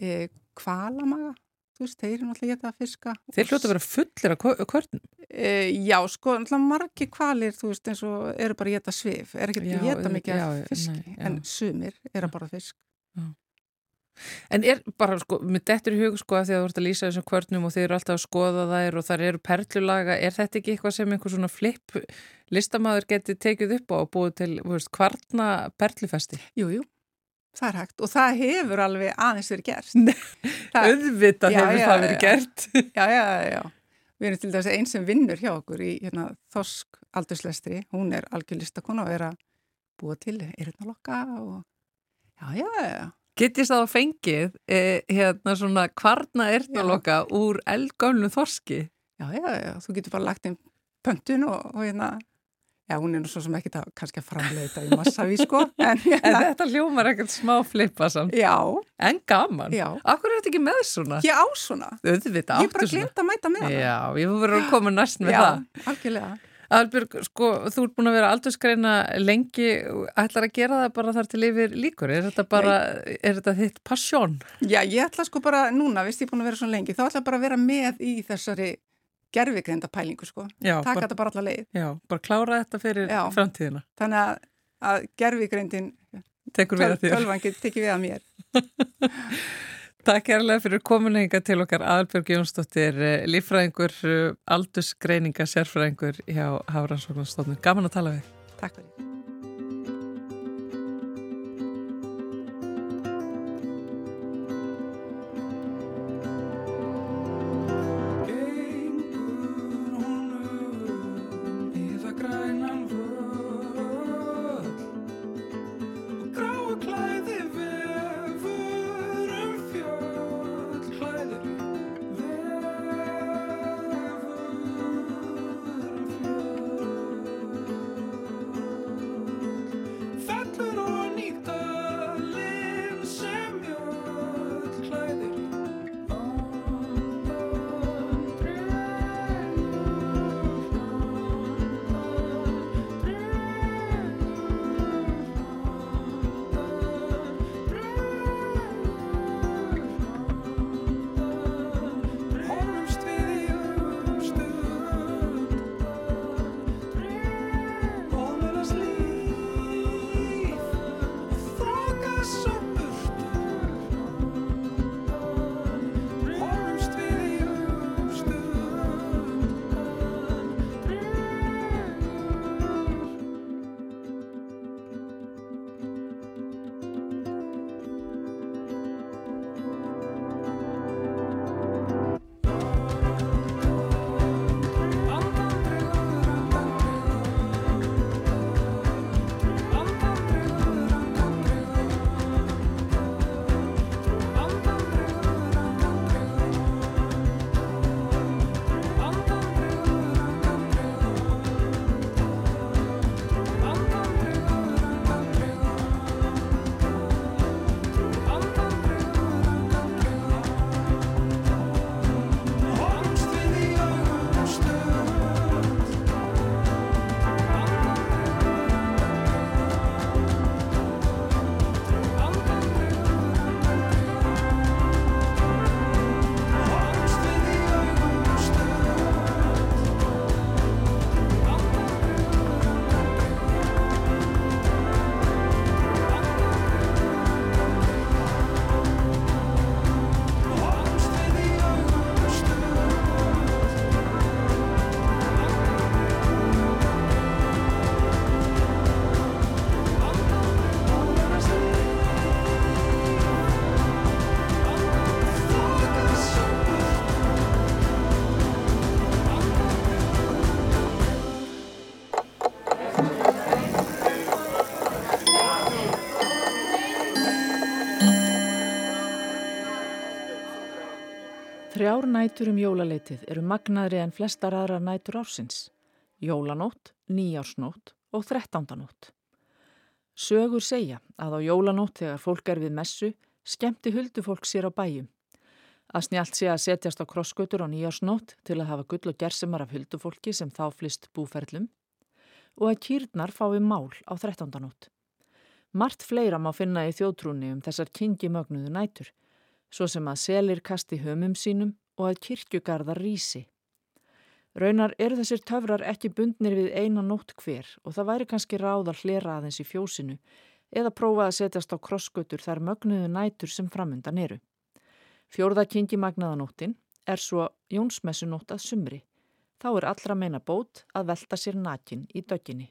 e, kvalamaga, þú veist, þeir eru náttúrulega geta að fiska. Þeir hljóta að vera fullir af kvörnum. E, já, sko, náttúrulega margi kvalir, þú veist, eins og eru bara að geta svif, er ekki Já, að geta mikið já, af fiski, nei, já. en sumir er að bara fisk. En er bara, sko, með dettur í hug, sko, að því að þú ert að lýsa þessum kvörnum og þeir eru alltaf að skoða þær og þar eru perlulaga, er þetta ekki eitthvað sem einhver svona flip listamæður geti tekið upp á og búið til, þú veist, kvarna perlufesti? Jú, jú, það er hægt og það hefur alveg aðeins verið gert. Já, hefur já, það verið já. gert. já, já, já. Við erum til dæmis einn sem vinnur hjá okkur í hérna, Þorsk aldurslestri, hún er algjörlistakona og er að búa til já, já. Getist það að fengið eh, hérna svona kvarna erðnaloka úr eldgömlu þorski? Já, já, já, þú getur bara lagt inn pöntun og, og hérna, já, hún er nú svo sem ekki það kannski að framlega þetta í massaví, sko, en En hérna, þetta hljómar ekkert smá flippa samt. já, En gaman. já, Akkur er þetta ekki með svona? ég á svona, Auðvitað ég bara áttu svona. glemt að mæta með hana. Já, ég fyrir að koma næst með já, það. algjörlega. Albjörg, sko, þú ert búin að vera aldurskreina lengi, ætlar að gera það bara þar til yfir líkur, er þetta bara, Nei. er þetta þitt passjón? Já, ég ætla sko bara núna, vist ég búin að vera svo lengi, þá ætla bara að vera með í þessari gerfigreinda pælingu sko, já, taka bara, þetta bara allar leið. Já, bara klára þetta fyrir já, framtíðina. Þannig að, að gerfigreindin, tölvangin, tekir við að mér. Takk kærlega fyrir kominninga til okkar Aðalbjörg Jónsdóttir, eh, lífræðingur, eh, aldursgreininga, sérfræðingur hjá Hafrannsóknarstofnun. Gaman að tala við. Takk fyrir. Þrjár nætur um jólaleitið eru magnaðri en flestar aðra nætur ársins. Jólanótt, nýjársnótt og þrettándanótt. Sögur segja að á jólanótt þegar fólk er við messu skemmti huldufólk sér á bæjum. Að snjált sé að setjast á krossgötur á nýjársnótt til að hafa gull og gersemar af huldufólki sem þá flist búferlum og að kýrnar fái mál á þrettándanótt. Mart fleira má finna í þjóðtrúni um þessar kingi mögnuðu nætur svo sem að selir kasti hömum sínum og að kirkjugarðar rýsi. Raunar eru þessir töfrar ekki bundnir við eina nótt hver og það væri kannski ráð að hlera aðeins í fjósinu eða prófa að setjast á krossgötur þar mögnuðu nætur sem framundan eru. Fjórða kingi magnaðanóttin er svo Jónsmessu nótt að sumri. Þá er allra meina bót að velta sér nakin í döginni.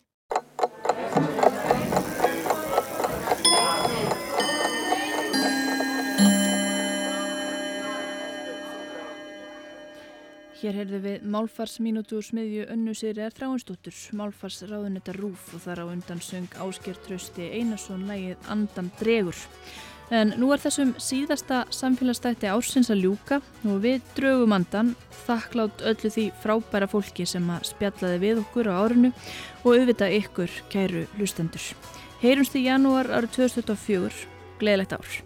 Hér heyrðu við Málfarsminútu úr smiðju önnu sér er þráinstóttur, Málfarsráðunetta Rúf og þar á undan söng Ásker Trausti Einarsson lægið Andan Dregur. En nú er þessum síðasta samfélagsstætti ársins að ljúka og við draugum andan þakklátt öllu því frábæra fólki sem að spjallaði við okkur á árinu og auðvitað ykkur kæru lustendur. Heyrumst í janúar árið 2004, gleðilegt ár.